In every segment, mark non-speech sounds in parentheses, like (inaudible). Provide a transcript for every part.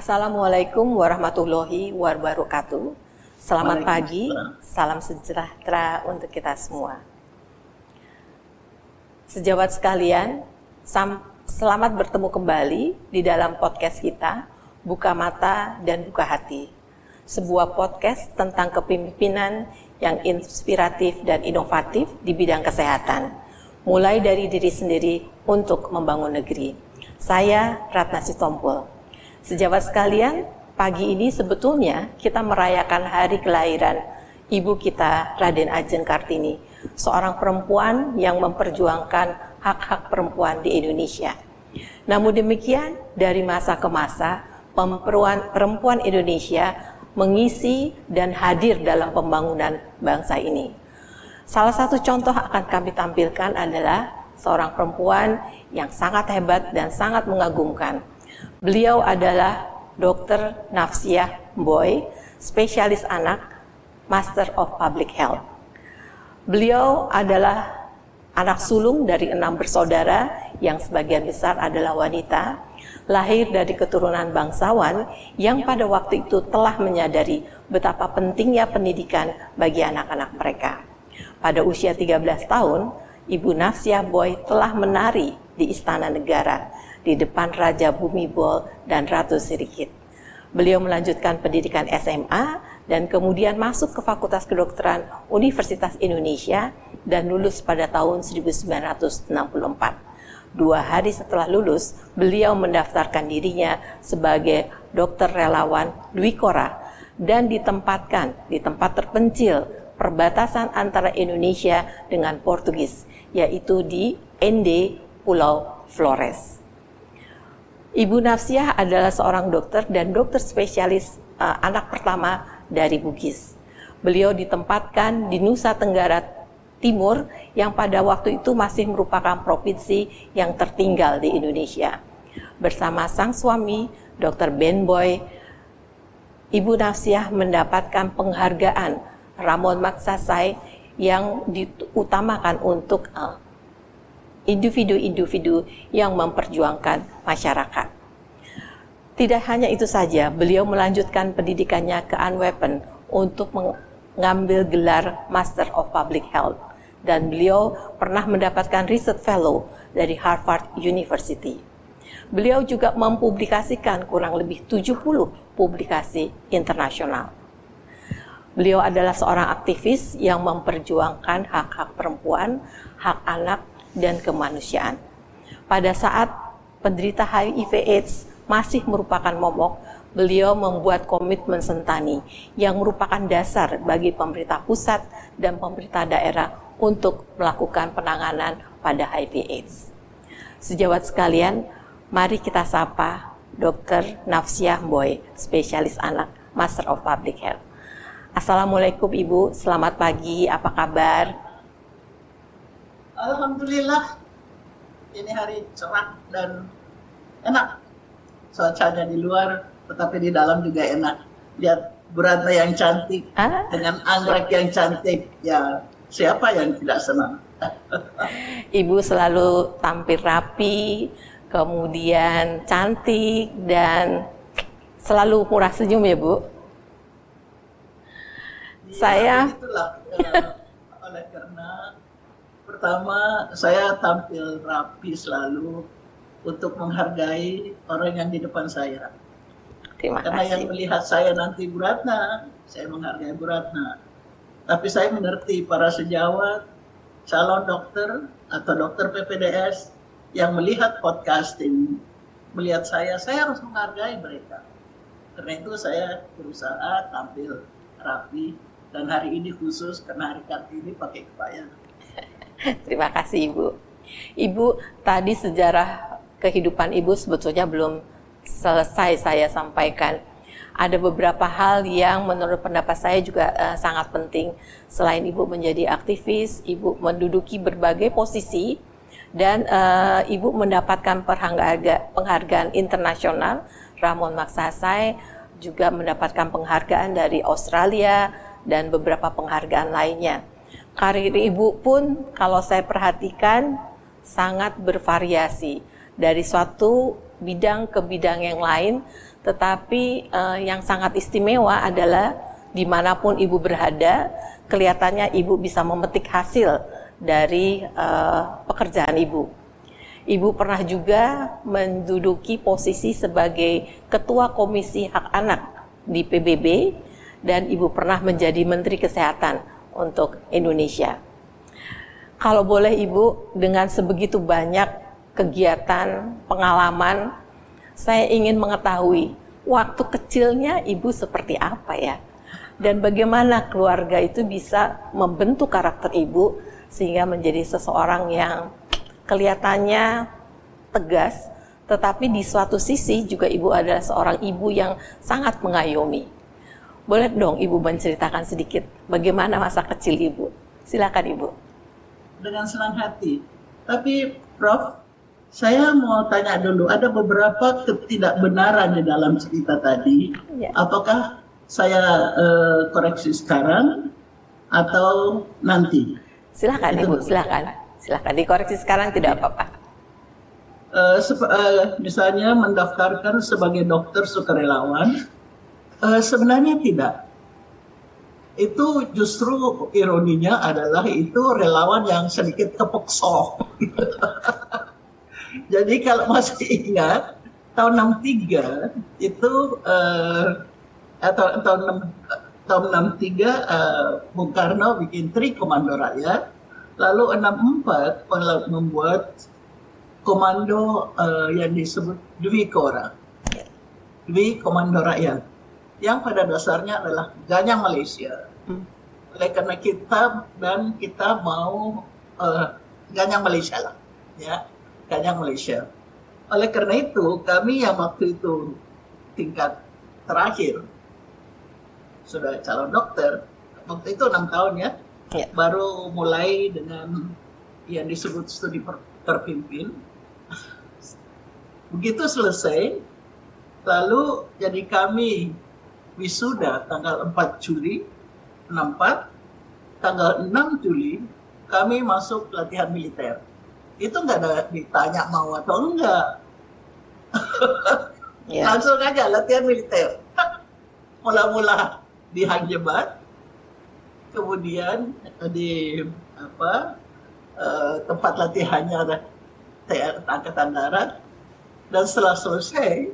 Assalamualaikum warahmatullahi wabarakatuh. Selamat pagi, salam sejahtera untuk kita semua. Sejawat sekalian, selamat bertemu kembali di dalam podcast kita, Buka Mata dan Buka Hati. Sebuah podcast tentang kepemimpinan yang inspiratif dan inovatif di bidang kesehatan, mulai dari diri sendiri untuk membangun negeri. Saya Ratna Sitompul Sejawat sekalian, pagi ini sebetulnya kita merayakan hari kelahiran ibu kita Raden Ajeng Kartini, seorang perempuan yang memperjuangkan hak-hak perempuan di Indonesia. Namun demikian, dari masa ke masa, perempuan, perempuan Indonesia mengisi dan hadir dalam pembangunan bangsa ini. Salah satu contoh akan kami tampilkan adalah seorang perempuan yang sangat hebat dan sangat mengagumkan, Beliau adalah Dr. Nafsiah Boy, spesialis anak, Master of Public Health. Beliau adalah anak sulung dari enam bersaudara yang sebagian besar adalah wanita, lahir dari keturunan bangsawan yang pada waktu itu telah menyadari betapa pentingnya pendidikan bagi anak-anak mereka. Pada usia 13 tahun, Ibu Nafsiah Boy telah menari di Istana Negara di depan Raja Bumi Bol dan Ratu Sirikit. Beliau melanjutkan pendidikan SMA dan kemudian masuk ke Fakultas Kedokteran Universitas Indonesia dan lulus pada tahun 1964. Dua hari setelah lulus, beliau mendaftarkan dirinya sebagai dokter relawan Dwi Kora dan ditempatkan di tempat terpencil perbatasan antara Indonesia dengan Portugis, yaitu di Ende, Pulau Flores. Ibu Nafsiah adalah seorang dokter dan dokter spesialis uh, anak pertama dari Bugis. Beliau ditempatkan di Nusa Tenggara Timur yang pada waktu itu masih merupakan provinsi yang tertinggal di Indonesia. Bersama sang suami, Dr. Ben Boy, Ibu Nafsiah mendapatkan penghargaan Ramon Maksasai yang diutamakan untuk uh, individu-individu yang memperjuangkan masyarakat. Tidak hanya itu saja, beliau melanjutkan pendidikannya ke Unweapon untuk mengambil gelar Master of Public Health dan beliau pernah mendapatkan Research Fellow dari Harvard University. Beliau juga mempublikasikan kurang lebih 70 publikasi internasional. Beliau adalah seorang aktivis yang memperjuangkan hak-hak perempuan, hak anak, dan kemanusiaan. Pada saat penderita HIV AIDS masih merupakan momok, beliau membuat komitmen sentani yang merupakan dasar bagi pemerintah pusat dan pemerintah daerah untuk melakukan penanganan pada HIV AIDS. Sejawat sekalian, mari kita sapa Dr. Nafsiah Boy, spesialis anak, Master of Public Health. Assalamualaikum Ibu, selamat pagi, apa kabar? Alhamdulillah ini hari cerah dan enak. Cuacanya di luar, tetapi di dalam juga enak. Lihat Buranta yang cantik ah. dengan anggrek yang cantik. Ya, siapa yang tidak senang? (laughs) Ibu selalu tampil rapi, kemudian cantik dan selalu murah senyum ya, Bu. Ya, Saya itulah karena pertama saya tampil rapi selalu untuk menghargai orang yang di depan saya. Terima Karena kasih. yang melihat saya nanti Bu Ratna, saya menghargai Bu Ratna. Tapi saya mengerti para sejawat, calon dokter atau dokter PPDS yang melihat podcasting, melihat saya, saya harus menghargai mereka. Karena itu saya berusaha tampil rapi dan hari ini khusus karena hari Kartini pakai kebaya. (laughs) Terima kasih Ibu. Ibu, tadi sejarah kehidupan Ibu sebetulnya belum selesai saya sampaikan. Ada beberapa hal yang menurut pendapat saya juga uh, sangat penting. Selain Ibu menjadi aktivis, Ibu menduduki berbagai posisi dan uh, Ibu mendapatkan penghargaan internasional. Ramon Maksasai juga mendapatkan penghargaan dari Australia dan beberapa penghargaan lainnya karir ibu pun kalau saya perhatikan sangat bervariasi dari suatu bidang ke bidang yang lain Tetapi uh, yang sangat istimewa adalah di mana pun ibu berada, kelihatannya ibu bisa memetik hasil dari uh, pekerjaan ibu. Ibu pernah juga menduduki posisi sebagai Ketua Komisi Hak Anak di PBB dan Ibu pernah menjadi Menteri Kesehatan untuk Indonesia. Kalau boleh Ibu, dengan sebegitu banyak kegiatan, pengalaman, saya ingin mengetahui waktu kecilnya Ibu seperti apa ya? Dan bagaimana keluarga itu bisa membentuk karakter Ibu sehingga menjadi seseorang yang kelihatannya tegas, tetapi di suatu sisi juga ibu adalah seorang ibu yang sangat mengayomi. Boleh dong ibu menceritakan sedikit bagaimana masa kecil ibu? Silakan ibu. Dengan senang hati. Tapi Prof, saya mau tanya dulu, ada beberapa ketidakbenaran di dalam cerita tadi. Ya. Apakah saya uh, koreksi sekarang atau nanti? Silakan Ibu, silakan. Silahkan dikoreksi sekarang tidak apa-apa. Uh, uh, misalnya mendaftarkan sebagai dokter sukarelawan, uh, sebenarnya tidak. Itu justru ironinya adalah itu relawan yang sedikit kepekso. (laughs) Jadi kalau masih ingat tahun 63 itu uh, atau tahun tahun 63 uh, Bung Karno bikin Tri Komando Rakyat Lalu 64 membuat komando uh, yang disebut Dwi Kora. Dwi Komando Rakyat. Yang pada dasarnya adalah Ganyang Malaysia. Hmm. Oleh karena kita dan kita mau uh, Ganyang Malaysia lah. Ya, Ganyang Malaysia. Oleh karena itu, kami yang waktu itu tingkat terakhir sudah calon dokter, waktu itu enam tahun ya, ya. baru mulai dengan yang disebut studi terpimpin. Begitu selesai, lalu jadi kami wisuda tanggal 4 Juli 64, tanggal 6 Juli kami masuk latihan militer. Itu nggak ada ditanya mau atau enggak. (laughs) yeah. Langsung aja latihan militer. (laughs) Mula-mula di Hanjebat, kemudian di apa uh, tempat latihannya ada TNI Angkatan Darat dan setelah selesai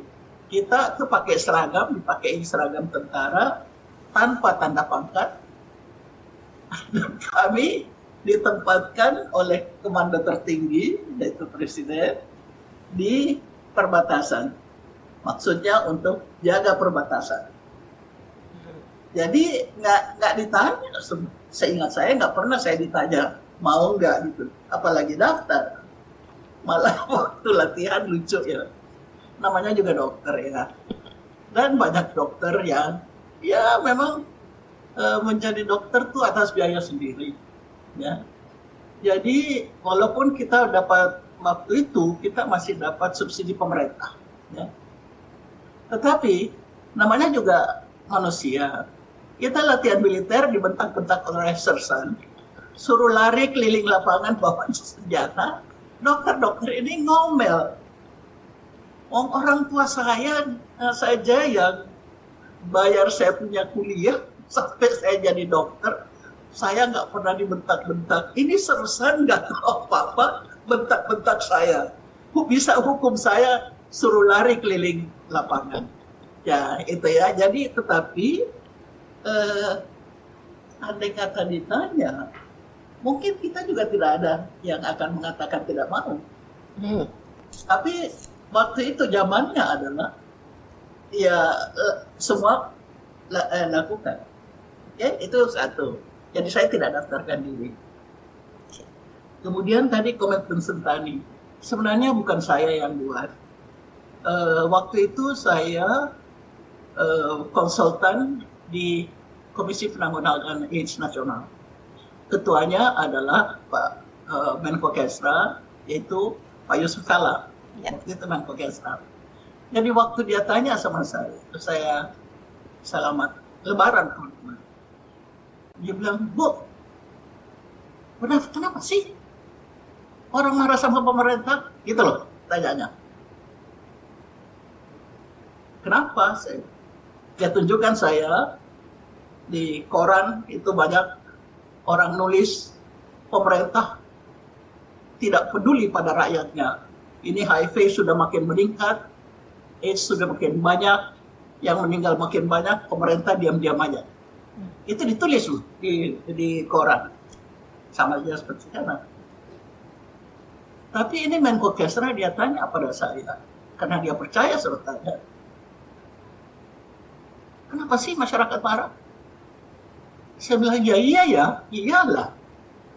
kita tuh pakai seragam dipakai seragam tentara tanpa tanda pangkat. (laughs) Kami ditempatkan oleh komando tertinggi yaitu presiden di perbatasan. Maksudnya untuk jaga perbatasan. Jadi nggak nggak ditanya, seingat saya nggak pernah saya ditanya mau nggak? gitu, apalagi daftar. Malah (laughs) waktu latihan lucu ya, namanya juga dokter ya. Dan banyak dokter yang ya memang e, menjadi dokter tuh atas biaya sendiri, ya. Jadi walaupun kita dapat waktu itu kita masih dapat subsidi pemerintah, ya. Tetapi namanya juga manusia, kita latihan militer dibentak-bentak oleh sersan, suruh lari keliling lapangan bawa senjata. Dokter-dokter ini ngomel. Orang tua saya eh, saja yang bayar saya punya kuliah (laughs) sampai saya jadi dokter, saya nggak pernah dibentak-bentak. Ini sersan nggak tahu (laughs) apa-apa, bentak-bentak saya. Bisa hukum saya suruh lari keliling lapangan. Ya itu ya. Jadi tetapi eh, andai kata ditanya, mungkin kita juga tidak ada yang akan mengatakan tidak mau. Hmm. Tapi waktu itu zamannya adalah ya eh, semua eh, lakukan. Ya, itu satu. Jadi saya tidak daftarkan diri. Kemudian tadi komitmen sentani. Sebenarnya bukan saya yang buat. Uh, waktu itu saya uh, konsultan di Komisi Penanggulangan AIDS Nasional. Ketuanya adalah Pak uh, Menko Kesra, yaitu Pak Yusuf Kala. Ya. Itu Menko Kesra. Jadi waktu dia tanya sama saya, saya selamat lebaran teman-teman. Dia bilang, Bu, kenapa, kenapa sih orang marah sama pemerintah? Gitu loh tanyanya. Kenapa? Saya, dia tunjukkan saya di koran itu banyak orang nulis pemerintah tidak peduli pada rakyatnya. Ini HIV sudah makin meningkat, AIDS sudah makin banyak, yang meninggal makin banyak, pemerintah diam-diam aja. Itu ditulis loh di, di koran. Sama aja seperti sekarang. Tapi ini Menko Kesra dia tanya pada saya, karena dia percaya saya tanya, kenapa sih masyarakat marah? Saya bilang, ya iya ya, iyalah.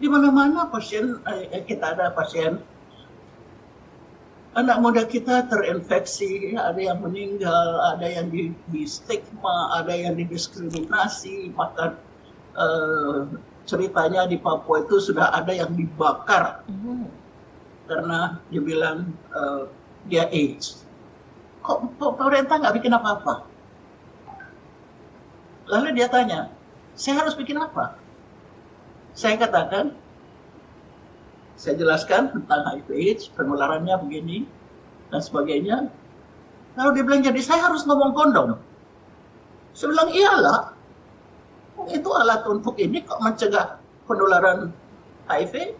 Di mana-mana pasien, eh, kita ada pasien, anak muda kita terinfeksi, ada yang meninggal, ada yang di, di stigma, ada yang didiskriminasi, bahkan eh, ceritanya di Papua itu sudah ada yang dibakar mm. karena dibilang uh, dia AIDS. Kok pemerintah nggak bikin apa-apa? Lalu dia tanya, saya harus bikin apa? Saya katakan, saya jelaskan tentang HIV AIDS, penularannya begini, dan sebagainya. Lalu dia bilang, jadi saya harus ngomong kondom. Saya bilang, iyalah. Itu alat untuk ini kok mencegah penularan HIV.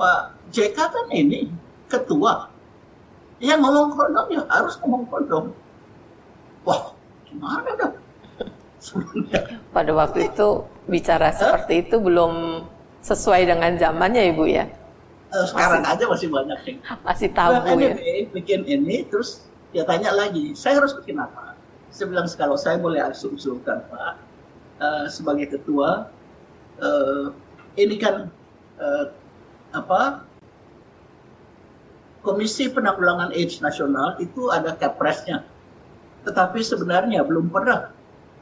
Pak JK kan ini ketua. Yang ngomong kondom ya harus ngomong kondom. Wah, gimana dong? Pada waktu itu bicara seperti itu belum sesuai dengan zamannya Ibu ya? Eh, sekarang masih, aja masih banyak sih. Masih tabu nah, ya? bikin ini, terus dia tanya lagi, saya harus bikin apa? Saya bilang, kalau saya boleh asumsikan Pak, uh, sebagai ketua, uh, ini kan uh, apa Komisi Penanggulangan AIDS Nasional itu ada kepresnya tetapi sebenarnya belum pernah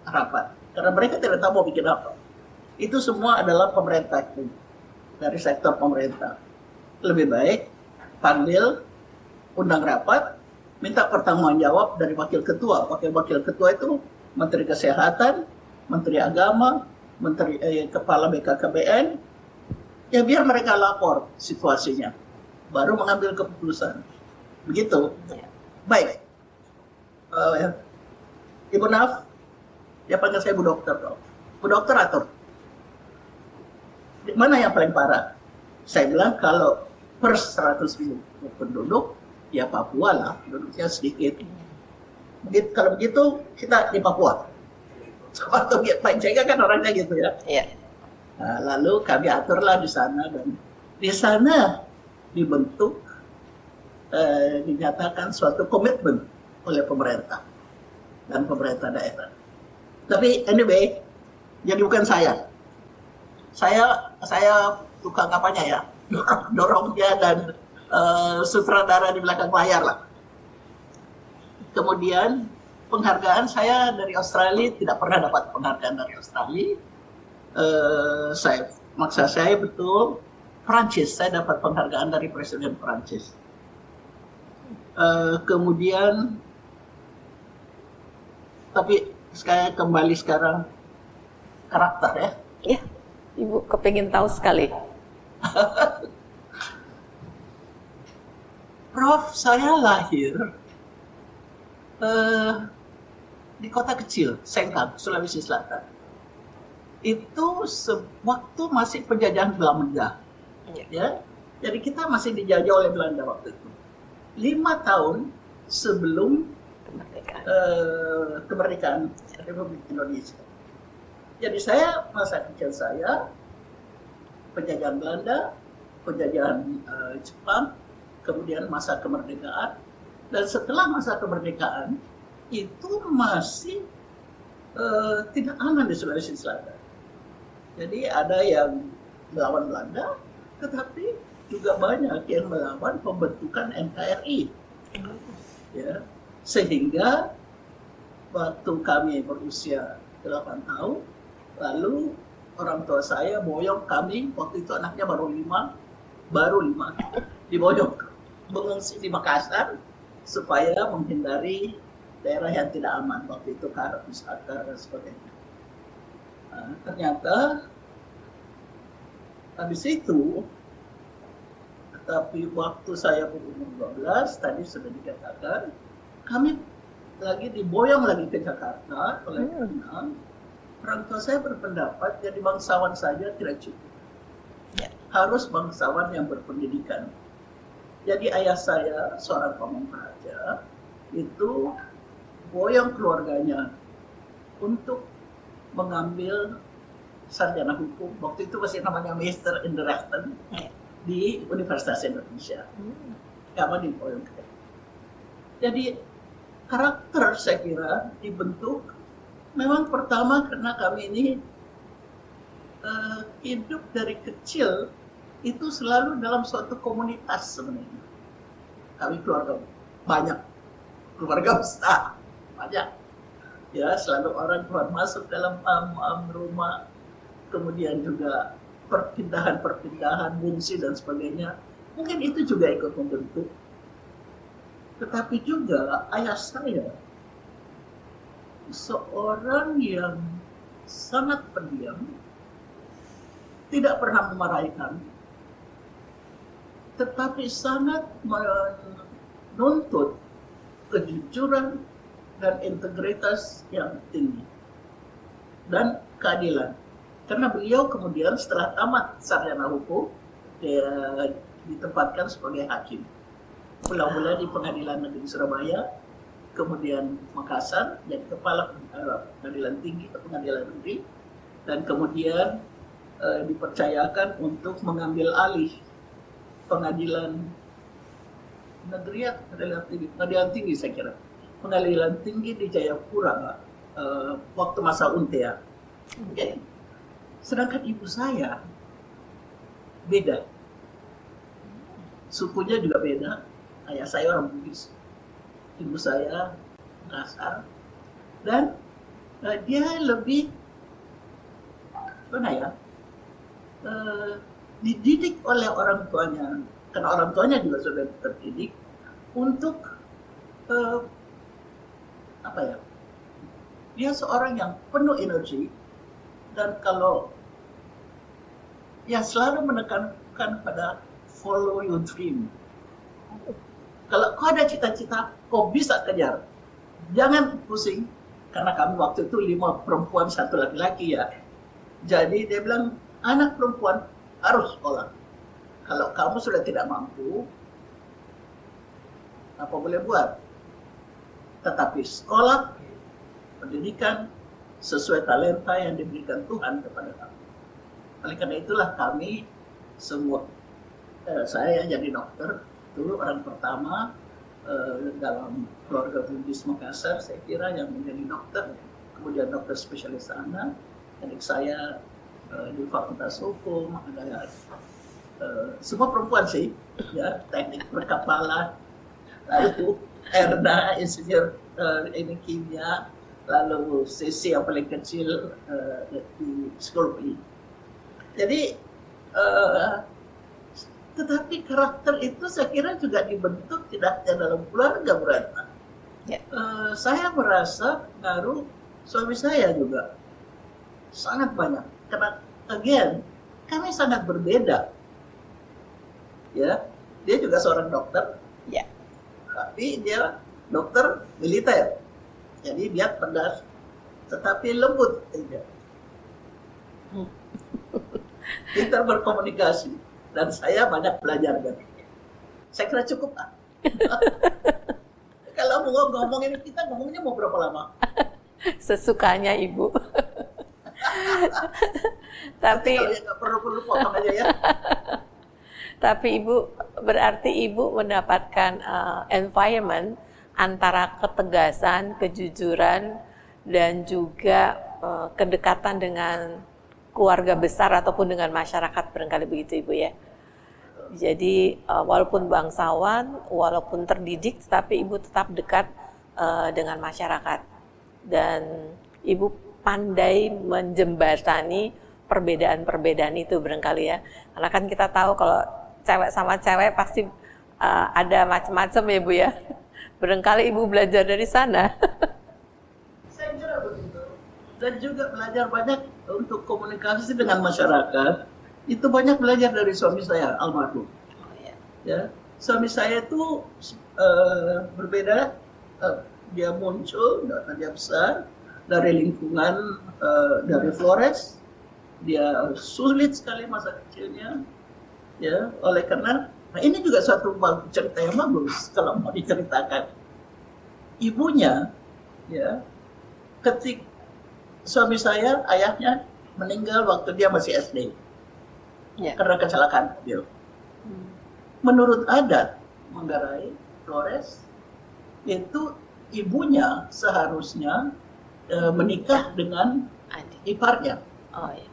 rapat karena mereka tidak tahu mau bikin apa. Itu semua adalah pemerintah dari sektor pemerintah. Lebih baik panggil undang rapat, minta pertanggung jawab dari wakil ketua. Wakil-wakil ketua itu Menteri Kesehatan, Menteri Agama, Menteri eh, Kepala BKKBN, ya biar mereka lapor situasinya, baru mengambil keputusan. Begitu. Ya. Baik uh, ya. Ibu Naf, dia panggil saya Bu Dokter dong. Bu Dokter atur. Mana yang paling parah? Saya bilang kalau per 100 ribu penduduk, ya Papua lah, penduduknya sedikit. Begitu, kalau begitu, kita di Papua. Waktu Pak Jega kan orangnya gitu ya. Iya. Nah, lalu kami aturlah di sana dan di sana dibentuk eh, dinyatakan suatu komitmen oleh pemerintah dan pemerintah daerah. Tapi anyway, jadi bukan saya. Saya saya tukang apanya ya, (laughs) dorongnya dan uh, sutradara di belakang layar lah. Kemudian penghargaan saya dari Australia tidak pernah dapat penghargaan dari Australia. Uh, saya maksa saya betul Prancis saya dapat penghargaan dari Presiden Prancis. Uh, kemudian tapi saya kembali sekarang karakter ya. Iya, Ibu kepingin tahu sekali. (laughs) Prof, saya lahir uh, di kota kecil, Sengkang, Sulawesi Selatan. Itu waktu masih penjajahan Belanda. Ya. ya. Jadi kita masih dijajah oleh Belanda waktu itu. Lima tahun sebelum kemerdekaan, uh, kemerdekaan Republik Indonesia. Jadi saya masa kecil saya penjajahan Belanda, penjajahan uh, Jepang, kemudian masa kemerdekaan, dan setelah masa kemerdekaan itu masih uh, tidak aman di Sulawesi Selatan. Jadi ada yang melawan Belanda, tetapi juga banyak yang melawan pembentukan NKRI. Ya, sehingga waktu kami berusia 8 tahun, lalu orang tua saya boyong kami, waktu itu anaknya baru lima, baru lima, diboyong mengungsi di Makassar supaya menghindari daerah yang tidak aman waktu itu karena wisata dan sebagainya. Nah, ternyata habis itu Tetapi waktu saya berumur 12, tadi sudah dikatakan, kami lagi diboyong lagi ke Jakarta oleh Hmm. karena orang tua saya berpendapat jadi bangsawan saja tidak cukup. Ya. Harus bangsawan yang berpendidikan. Jadi ayah saya seorang pamong praja itu boyong keluarganya untuk mengambil sarjana hukum. Waktu itu masih namanya Master in the Rechten Ya. di Universitas Indonesia. Hmm. Kami diboyong Jadi karakter saya kira dibentuk memang pertama karena kami ini eh, hidup dari kecil itu selalu dalam suatu komunitas sebenarnya. Kami keluarga banyak, keluarga besar banyak. Ya selalu orang keluar masuk dalam um, um, rumah, kemudian juga perpindahan-perpindahan fungsi dan sebagainya. Mungkin itu juga ikut membentuk tetapi juga ayah saya seorang yang sangat pendiam, tidak pernah memarahi kami, tetapi sangat menuntut kejujuran dan integritas yang tinggi dan keadilan. Karena beliau kemudian setelah tamat sarjana hukum, dia ditempatkan sebagai hakim mula-mula di Pengadilan Negeri Surabaya, kemudian Makassar, jadi kepala uh, Pengadilan Tinggi atau Pengadilan Negeri, dan kemudian uh, dipercayakan untuk mengambil alih Pengadilan Negeri atau Pengadilan Tinggi, Pengadilan Tinggi saya kira, Pengadilan Tinggi di Jayapura uh, waktu masa Untea. Okay. Sedangkan ibu saya beda, sukunya juga beda, ayah saya orang Bugis, ibu saya Makassar, dan uh, dia lebih mana ya uh, dididik oleh orang tuanya, karena orang tuanya juga sudah terdidik untuk uh, apa ya? Dia seorang yang penuh energi dan kalau ya selalu menekankan pada follow your dream kalau kau ada cita-cita, kau bisa kejar. Jangan pusing, karena kami waktu itu lima perempuan, satu laki-laki ya. Jadi dia bilang, anak perempuan harus sekolah. Kalau kamu sudah tidak mampu, apa boleh buat? Tetapi sekolah, pendidikan, sesuai talenta yang diberikan Tuhan kepada kamu. Oleh karena itulah kami semua, eh, saya jadi dokter, dulu orang pertama uh, dalam keluarga Bugis Makassar saya kira yang menjadi dokter kemudian dokter spesialis anak adik saya uh, di Fakultas Hukum ada uh, semua perempuan sih ya teknik perkapalan lalu Erna insinyur uh, ini kimia lalu Sisi yang paling kecil uh, di Scorpi jadi uh, tetapi karakter itu saya kira juga dibentuk tidak hanya dalam keluarga Bu Ratna. Ya. Uh, saya merasa pengaruh suami saya juga sangat banyak. Karena again kami sangat berbeda. Ya dia juga seorang dokter. Ya. tapi dia dokter militer. Jadi dia pedas tetapi lembut tidak pintar berkomunikasi dan saya banyak belajar dari. Saya kira cukup lah. (laughs) Kalau mau ngomong ini kita ngomongnya mau berapa lama? (laughs) Sesukanya ibu. (laughs) Tapi Kalau ya nggak perlu perlu potong aja ya. tapi ibu berarti ibu mendapatkan uh, environment antara ketegasan, kejujuran dan juga uh, kedekatan dengan keluarga besar ataupun dengan masyarakat barangkali begitu ibu ya. Jadi uh, walaupun bangsawan, walaupun terdidik, tapi ibu tetap dekat uh, dengan masyarakat dan ibu pandai menjembatani perbedaan-perbedaan itu barangkali ya. Karena kan kita tahu kalau cewek sama cewek pasti uh, ada macam-macam ya bu (laughs) ya. Barangkali ibu belajar dari sana. (laughs) Dan juga belajar banyak untuk komunikasi dengan masyarakat. Itu banyak belajar dari suami saya, almarhum. Ya, suami saya itu uh, berbeda. Uh, dia muncul, dia besar dari lingkungan uh, dari Flores. Dia sulit sekali masa kecilnya, ya. Oleh karena, nah ini juga suatu cerita yang bagus kalau mau diceritakan. Ibunya, ya, ketik suami saya, ayahnya meninggal waktu dia masih SD ya. karena kecelakaan mobil. Hmm. Menurut adat Manggarai, Flores, itu ibunya seharusnya e, menikah dengan Adik. iparnya. Oh, ya.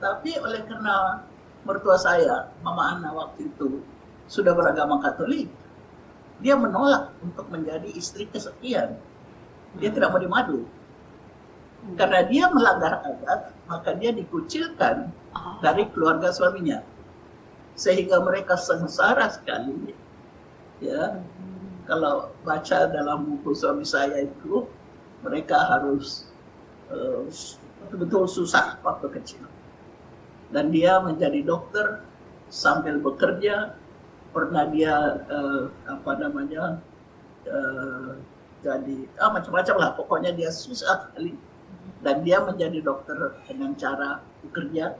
Tapi oleh karena mertua saya, Mama Ana waktu itu sudah beragama Katolik, dia menolak untuk menjadi istri kesekian. Dia hmm. tidak mau dimadu. Karena dia melanggar adat, maka dia dikucilkan oh. dari keluarga suaminya. Sehingga mereka sengsara sekali. Ya, kalau baca dalam buku suami saya itu, mereka harus eh, betul-betul susah waktu kecil. Dan dia menjadi dokter sambil bekerja. Pernah dia uh, apa namanya uh, jadi ah, macam-macam lah. Pokoknya dia susah sekali dan dia menjadi dokter dengan cara bekerja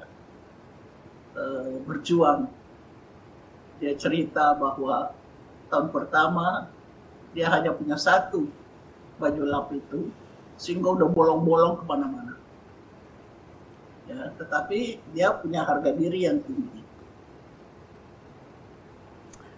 e, berjuang. Dia cerita bahwa tahun pertama dia hanya punya satu baju lap itu sehingga udah bolong-bolong ke mana-mana. Ya tetapi dia punya harga diri yang tinggi.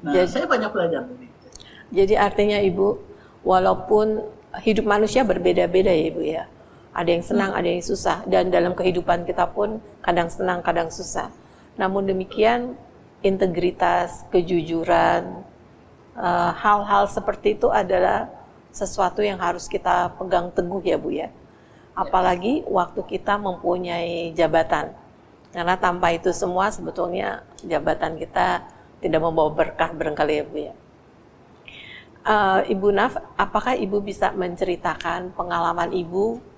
Nah jadi, saya banyak belajar dari itu. Jadi artinya ibu walaupun hidup manusia berbeda-beda ya ibu ya ada yang senang, ada yang susah. Dan dalam kehidupan kita pun kadang senang, kadang susah. Namun demikian, integritas, kejujuran, eh, hal-hal seperti itu adalah sesuatu yang harus kita pegang teguh ya Bu ya. Apalagi waktu kita mempunyai jabatan. Karena tanpa itu semua sebetulnya jabatan kita tidak membawa berkah barangkali ya Bu ya. Uh, Ibu Naf, apakah Ibu bisa menceritakan pengalaman Ibu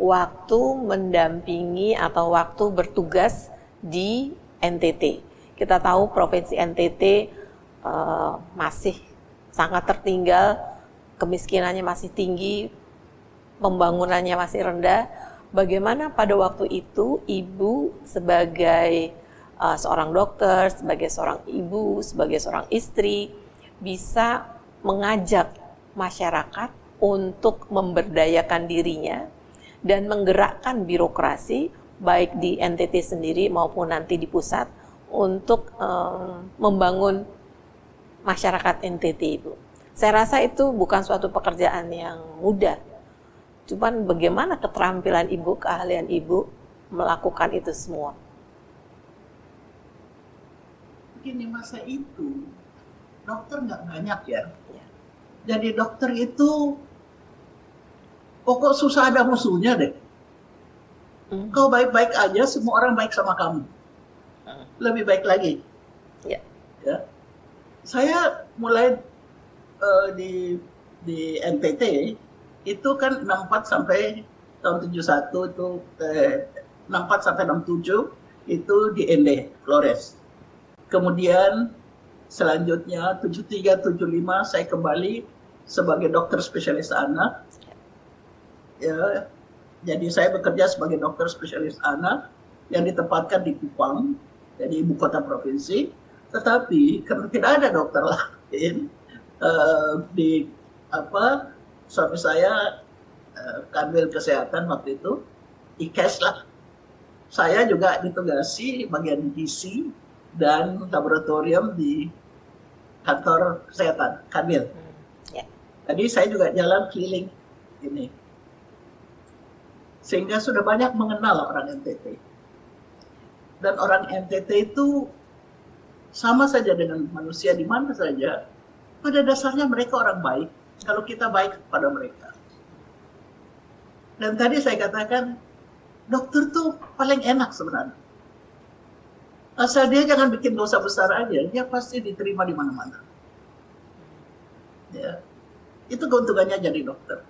waktu mendampingi atau waktu bertugas di NTT. Kita tahu provinsi NTT uh, eh, masih sangat tertinggal, kemiskinannya masih tinggi, pembangunannya masih rendah. Bagaimana pada waktu itu ibu sebagai uh, seorang dokter, sebagai seorang ibu, sebagai seorang istri bisa mengajak masyarakat untuk memberdayakan dirinya dan menggerakkan birokrasi baik di NTT sendiri maupun nanti di pusat untuk um, membangun masyarakat NTT Ibu. Saya rasa itu bukan suatu pekerjaan yang mudah. Cuman bagaimana keterampilan Ibu, keahlian Ibu melakukan itu semua. Begini masa itu dokter nggak banyak ya. ya. Jadi dokter itu pokok susah ada musuhnya deh. Hmm. Kau baik-baik aja, semua orang baik sama kamu. Hmm. Lebih baik lagi. Ya. ya. Saya mulai uh, di di NTT itu kan 64 sampai tahun 71 itu eh, 64 sampai 67 itu di ND Flores. Kemudian selanjutnya 73 75 saya kembali sebagai dokter spesialis anak ya jadi saya bekerja sebagai dokter spesialis anak yang ditempatkan di Kupang jadi ibu kota provinsi. Tetapi karena tidak ada dokter (laughs) lain uh, di apa suami saya uh, kanwil kesehatan waktu itu IKES lah. Saya juga ditugasi bagian DC dan laboratorium di kantor kesehatan kanwil. Hmm, yeah. jadi saya juga jalan keliling ini sehingga sudah banyak mengenal orang NTT. Dan orang NTT itu sama saja dengan manusia di mana saja, pada dasarnya mereka orang baik, kalau kita baik kepada mereka. Dan tadi saya katakan, dokter tuh paling enak sebenarnya. Asal dia jangan bikin dosa besar aja, dia pasti diterima di mana-mana. Ya. Itu keuntungannya jadi dokter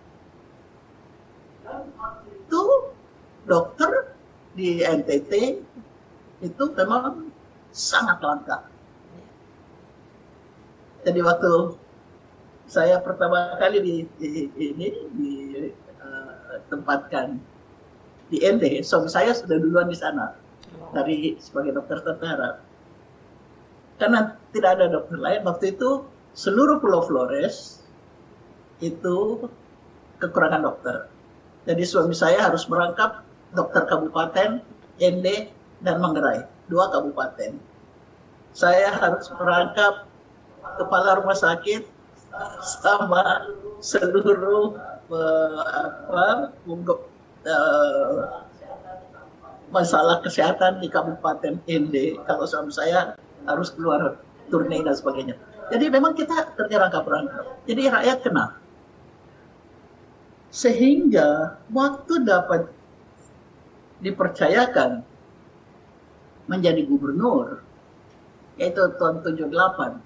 itu dokter di NTT itu memang sangat langka. Jadi waktu saya pertama kali di, di ini ditempatkan uh, di ND, suami saya sudah duluan di sana dari sebagai dokter tentara. Karena tidak ada dokter lain waktu itu seluruh Pulau Flores itu kekurangan dokter. Jadi suami saya harus merangkap dokter kabupaten, ND, dan Manggarai, dua kabupaten. Saya harus merangkap kepala rumah sakit sama seluruh uh, apa, uh, masalah kesehatan di Kabupaten ND. Kalau suami saya harus keluar turne dan sebagainya. Jadi memang kita terjerangkap-rangkap. Jadi rakyat kenal. Sehingga waktu dapat dipercayakan menjadi gubernur, yaitu tahun 78,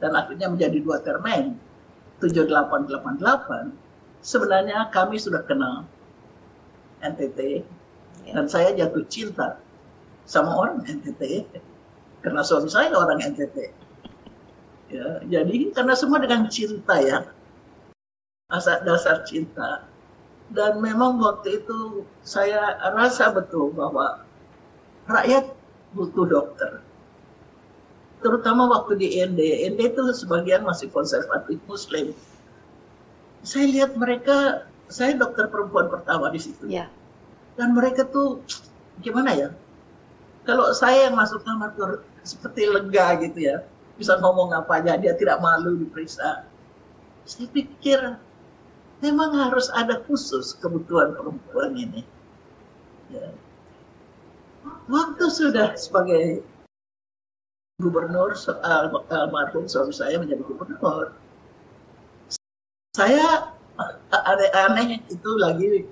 dan akhirnya menjadi dua termen 7888 sebenarnya kami sudah kenal NTT ya. dan saya jatuh cinta sama orang NTT karena suami saya orang NTT ya jadi karena semua dengan cinta ya asal dasar cinta dan memang waktu itu saya rasa betul bahwa rakyat butuh dokter terutama waktu di ND. ND itu sebagian masih konservatif Muslim. Saya lihat mereka, saya dokter perempuan pertama di situ. Ya. Dan mereka tuh gimana ya? Kalau saya yang masuk kamar tuh seperti lega gitu ya, bisa ngomong apa aja, dia tidak malu diperiksa. Saya pikir memang harus ada khusus kebutuhan perempuan ini. Ya. Waktu sudah sebagai gubernur almarhum suami saya menjadi gubernur. Saya aneh-aneh itu lagi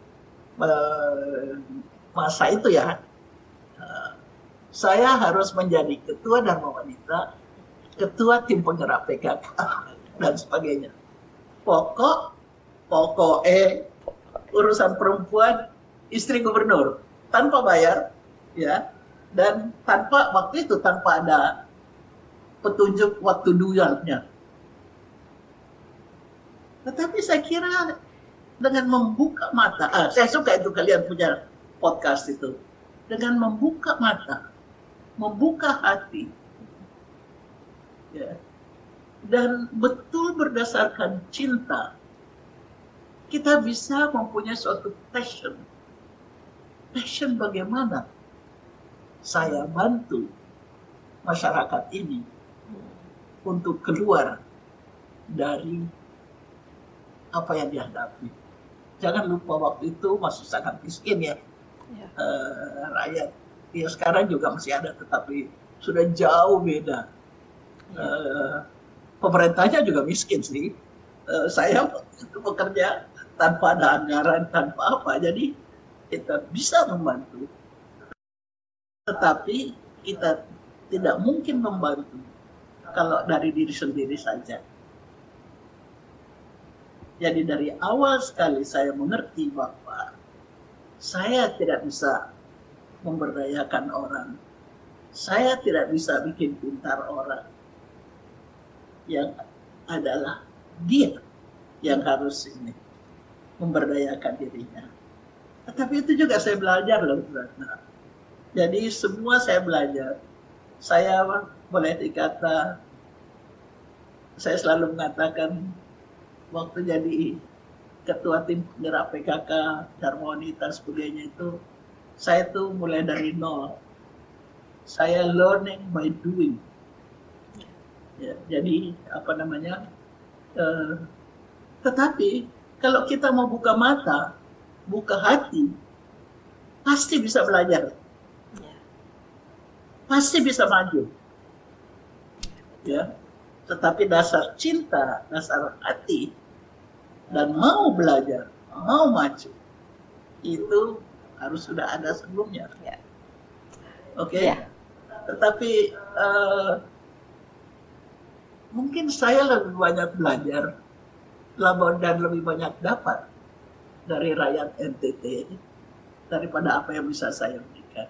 masa itu ya. Saya harus menjadi ketua Dharma Wanita, ketua tim penggerak PKK dan sebagainya. Pokok, pokok E, urusan perempuan, istri gubernur. Tanpa bayar, ya, dan tanpa waktu itu tanpa ada petunjuk waktu dualnya. Tetapi saya kira dengan membuka mata, ah, saya suka itu kalian punya podcast itu, dengan membuka mata, membuka hati, ya, dan betul berdasarkan cinta, kita bisa mempunyai suatu passion. Passion bagaimana saya bantu masyarakat ini untuk keluar dari apa yang dihadapi. Jangan lupa waktu itu masih sangat miskin ya, ya. Uh, rakyat. Ya sekarang juga masih ada, tetapi sudah jauh beda. Ya. Uh, pemerintahnya juga miskin sih. Uh, saya itu bekerja tanpa ada anggaran, tanpa apa. Jadi kita bisa membantu. Tetapi kita tidak mungkin membantu kalau dari diri sendiri saja. Jadi dari awal sekali saya mengerti bahwa saya tidak bisa memberdayakan orang. Saya tidak bisa bikin pintar orang. Yang adalah dia yang harus ini memberdayakan dirinya. Tetapi itu juga saya belajar loh, Jadi semua saya belajar. Saya boleh dikata saya selalu mengatakan waktu jadi ketua tim penggerak PKK Darmonita sebagainya itu saya tuh mulai dari nol saya learning by doing ya, jadi apa namanya uh, tetapi kalau kita mau buka mata buka hati pasti bisa belajar ya. pasti bisa maju ya tetapi dasar cinta dasar hati dan mau belajar mau maju itu harus sudah ada sebelumnya ya. oke okay? ya. tetapi uh, mungkin saya lebih banyak belajar dan lebih banyak dapat dari rakyat NTT daripada apa yang bisa saya berikan.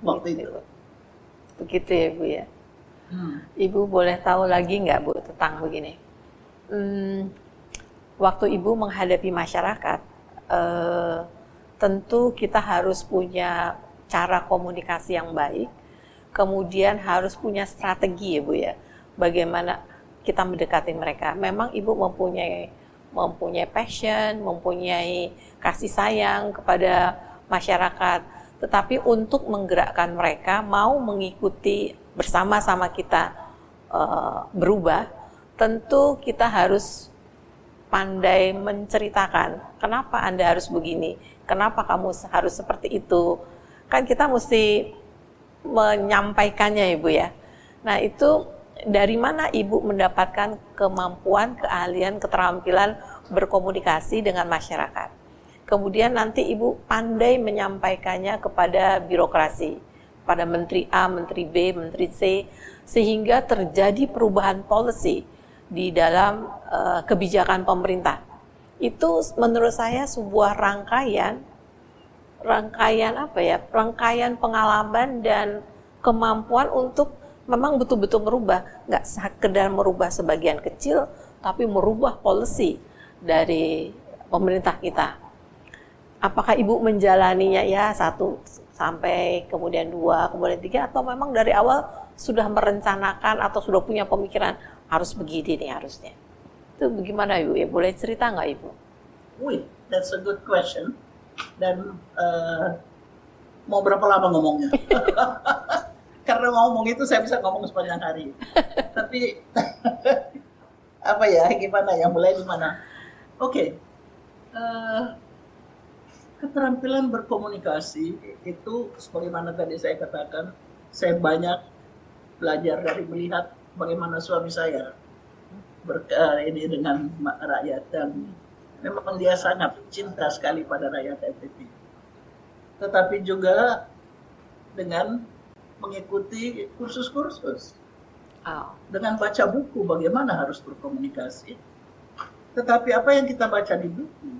Waktu itu. Begitu ya bu ya? Hmm. Ibu boleh tahu lagi nggak Bu tentang begini? Hmm, waktu Ibu menghadapi masyarakat, eh, tentu kita harus punya cara komunikasi yang baik, kemudian harus punya strategi ya Bu ya, bagaimana kita mendekati mereka. Memang Ibu mempunyai mempunyai passion, mempunyai kasih sayang kepada masyarakat, tetapi untuk menggerakkan mereka mau mengikuti bersama-sama kita uh, berubah, tentu kita harus pandai menceritakan kenapa Anda harus begini, kenapa kamu harus seperti itu. Kan kita mesti menyampaikannya Ibu ya. Nah itu dari mana Ibu mendapatkan kemampuan, keahlian, keterampilan berkomunikasi dengan masyarakat? Kemudian nanti Ibu pandai menyampaikannya kepada birokrasi pada menteri A, menteri B, menteri C, sehingga terjadi perubahan policy di dalam uh, kebijakan pemerintah. Itu menurut saya sebuah rangkaian rangkaian apa ya? Rangkaian pengalaman dan kemampuan untuk memang betul-betul merubah, nggak sekedar merubah sebagian kecil, tapi merubah policy dari pemerintah kita. Apakah ibu menjalaninya ya satu sampai kemudian dua, kemudian tiga, atau memang dari awal sudah merencanakan atau sudah punya pemikiran harus begini nih harusnya. Itu bagaimana Ibu? Ya, boleh cerita nggak Ibu? Wih, that's a good question. Dan uh, mau berapa lama ngomongnya? (laughs) Karena ngomong itu saya bisa ngomong sepanjang hari. (laughs) Tapi (laughs) apa ya? Gimana ya? Mulai di mana? Oke. Okay. Uh, eh, keterampilan berkomunikasi itu sebagaimana tadi saya katakan, saya banyak belajar dari melihat bagaimana suami saya ber, uh, ini dengan rakyat dan memang dia sangat cinta sekali pada rakyat NTT. Tetapi juga dengan mengikuti kursus-kursus. Oh. Dengan baca buku bagaimana harus berkomunikasi. Tetapi apa yang kita baca di buku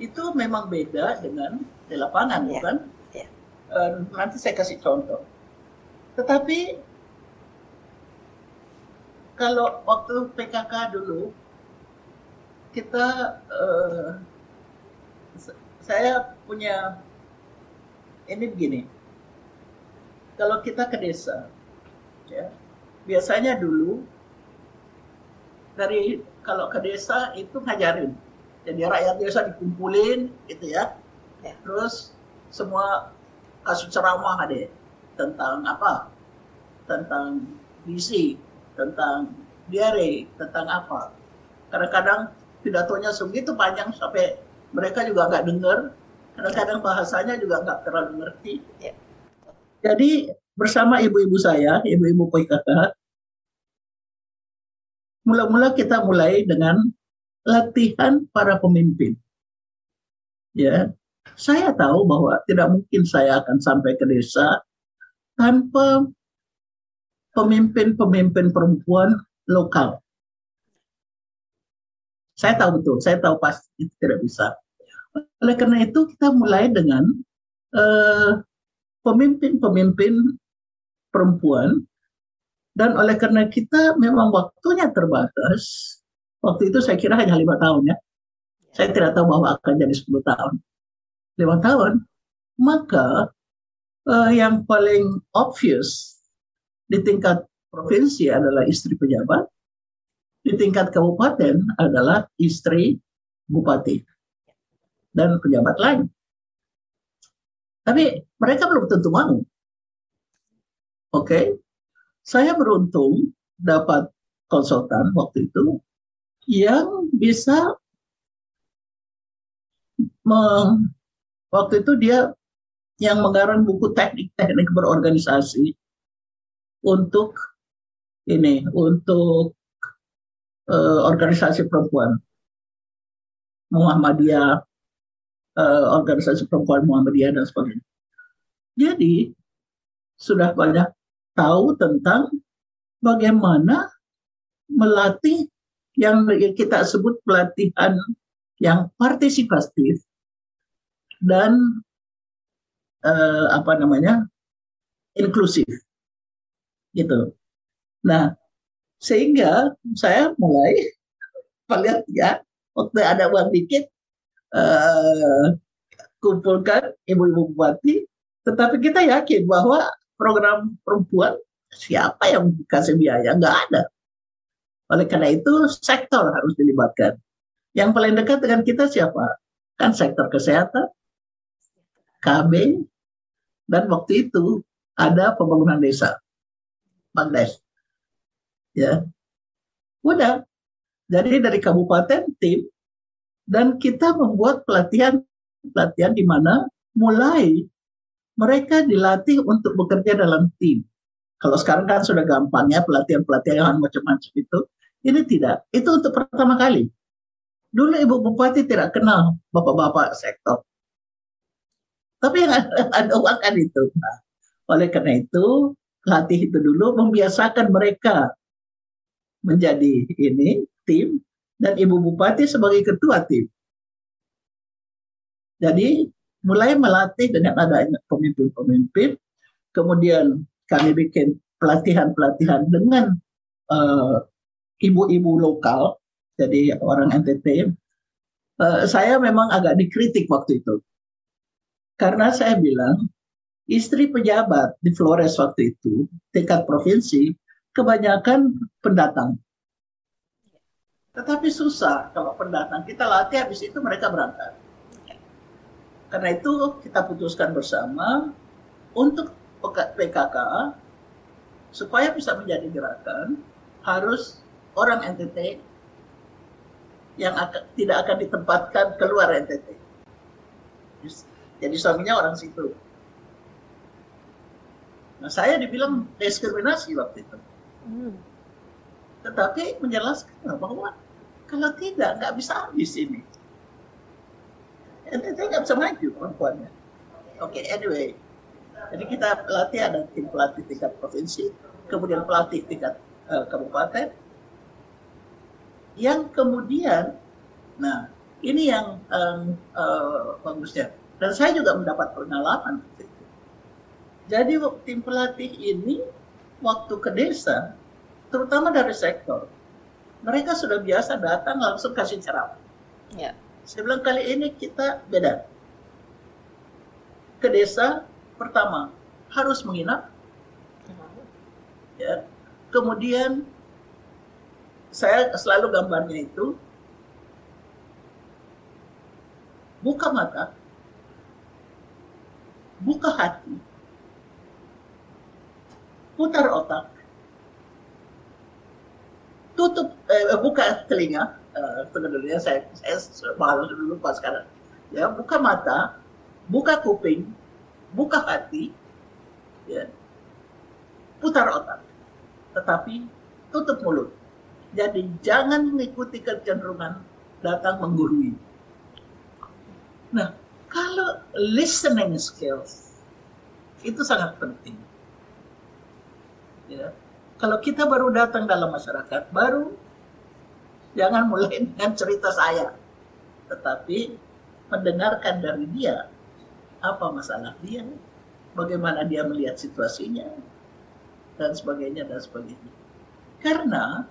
itu memang beda dengan di lapangan, yeah. bukan? Yeah. Uh, nanti saya kasih contoh. Tetapi kalau waktu PKK dulu kita uh, saya punya ini begini. Kalau kita ke desa, ya biasanya dulu dari kalau ke desa itu ngajarin. Jadi rakyat desa dikumpulin gitu ya, ya. terus semua kasih ceramah deh tentang apa? Tentang gizi tentang diare tentang apa. Kadang-kadang pidatonya segitu panjang sampai mereka juga nggak dengar kadang-kadang bahasanya juga nggak terlalu ngerti. Ya. Jadi bersama ibu-ibu saya ibu-ibu PKK mula-mula kita mulai dengan latihan para pemimpin. Ya, saya tahu bahwa tidak mungkin saya akan sampai ke desa tanpa pemimpin-pemimpin perempuan lokal. Saya tahu betul, saya tahu pasti tidak bisa. Oleh karena itu kita mulai dengan pemimpin pemimpin-pemimpin perempuan dan oleh karena kita memang waktunya terbatas, Waktu itu saya kira hanya lima tahun ya. Saya tidak tahu bahwa akan jadi 10 tahun. Lima tahun. Maka uh, yang paling obvious di tingkat provinsi adalah istri pejabat, di tingkat kabupaten adalah istri bupati dan pejabat lain. Tapi mereka belum tentu mau. Oke, okay? saya beruntung dapat konsultan waktu itu yang bisa me, waktu itu dia yang mengarang buku teknik-teknik berorganisasi untuk ini untuk uh, organisasi perempuan Muhammadiyah uh, organisasi perempuan Muhammadiyah dan sebagainya. Jadi sudah banyak tahu tentang bagaimana melatih yang kita sebut pelatihan yang partisipatif dan uh, apa namanya inklusif gitu. Nah, sehingga saya mulai (laughs) melihat ya waktu ada uang dikit uh, kumpulkan ibu-ibu bupati, tetapi kita yakin bahwa program perempuan siapa yang kasih biaya nggak ada. Oleh karena itu sektor harus dilibatkan. Yang paling dekat dengan kita siapa? Kan sektor kesehatan, KB, dan waktu itu ada pembangunan desa, Bangdes. Ya, udah. Jadi dari kabupaten tim dan kita membuat pelatihan pelatihan di mana mulai mereka dilatih untuk bekerja dalam tim. Kalau sekarang kan sudah gampang ya pelatihan-pelatihan macam-macam itu. Ini tidak. Itu untuk pertama kali. Dulu Ibu Bupati tidak kenal bapak-bapak sektor. Tapi yang (laughs) ada uang kan itu. Nah, oleh karena itu, latih itu dulu membiasakan mereka menjadi ini tim dan Ibu Bupati sebagai ketua tim. Jadi mulai melatih dengan adanya pemimpin-pemimpin, kemudian kami bikin pelatihan-pelatihan dengan uh, ibu-ibu lokal, jadi orang NTT. Uh, saya memang agak dikritik waktu itu, karena saya bilang istri pejabat di Flores waktu itu tingkat provinsi kebanyakan pendatang. Tetapi susah kalau pendatang kita latih habis itu mereka berangkat karena itu kita putuskan bersama untuk PKK supaya bisa menjadi gerakan harus orang NTT yang akan, tidak akan ditempatkan keluar NTT. Jadi suaminya orang situ. Nah saya dibilang diskriminasi waktu itu. Hmm. Tetapi menjelaskan bahwa kalau tidak nggak bisa habis ini NTT nggak bisa maju perempuannya. Oke, okay, anyway. Jadi kita pelatih ada tim pelatih tingkat provinsi, kemudian pelatih tingkat uh, kabupaten, yang kemudian, nah ini yang um, uh, bagusnya. Dan saya juga mendapat pengalaman. Jadi tim pelatih ini waktu ke desa, terutama dari sektor, mereka sudah biasa datang langsung kasih ceramah. Yeah saya bilang kali ini kita beda. Ke desa pertama harus menginap. Ya. Kemudian saya selalu gambarnya itu buka mata, buka hati, putar otak, tutup eh, buka telinga, uh, dulu saya saya malu dulu pas sekarang. Ya buka mata buka kuping buka hati ya putar otak. Tetapi tutup mulut. Jadi jangan mengikuti kecenderungan datang menggurui. Nah kalau listening skills itu sangat penting. Ya kalau kita baru datang dalam masyarakat baru Jangan mulai (laughs) dengan cerita saya, tetapi mendengarkan dari dia apa masalah dia, bagaimana dia melihat situasinya, dan sebagainya dan sebagainya. Karena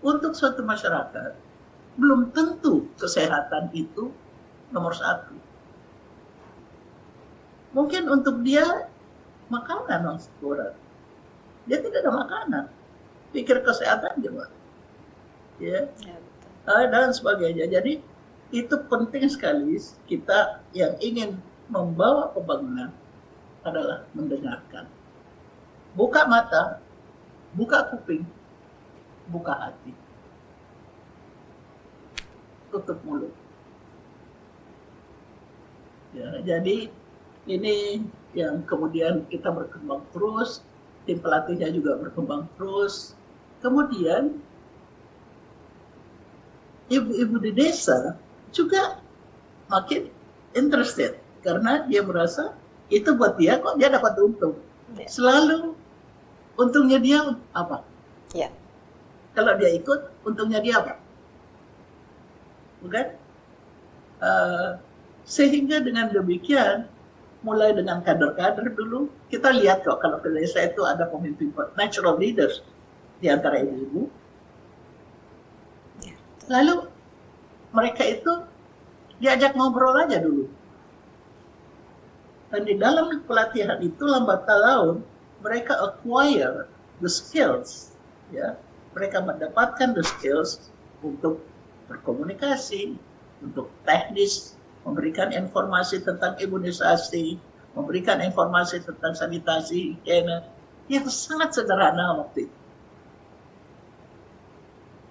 untuk suatu masyarakat belum tentu kesehatan itu nomor satu. Mungkin untuk dia makanan yang kurang. Dia tidak ada makanan. Pikir kesehatan gimana? ya, ya uh, dan sebagainya. Jadi itu penting sekali kita yang ingin membawa pembangunan adalah mendengarkan. Buka mata, buka kuping, buka hati. Tutup mulut. Ya, jadi ini yang kemudian kita berkembang terus, tim pelatihnya juga berkembang terus. Kemudian ibu-ibu di desa juga makin interested karena dia merasa itu buat dia kok dia dapat untung. Ya. Selalu untungnya dia apa? Ya. Kalau dia ikut, untungnya dia apa? Bukan? Uh, sehingga dengan demikian, mulai dengan kader-kader dulu, kita lihat kok kalau desa itu ada pemimpin natural leaders di antara ibu-ibu. Lalu mereka itu diajak ngobrol aja dulu. Dan di dalam pelatihan itu lambat laun mereka acquire the skills, ya, mereka mendapatkan the skills untuk berkomunikasi, untuk teknis, memberikan informasi tentang imunisasi, memberikan informasi tentang sanitasi, higiene, yang sangat sederhana waktu itu.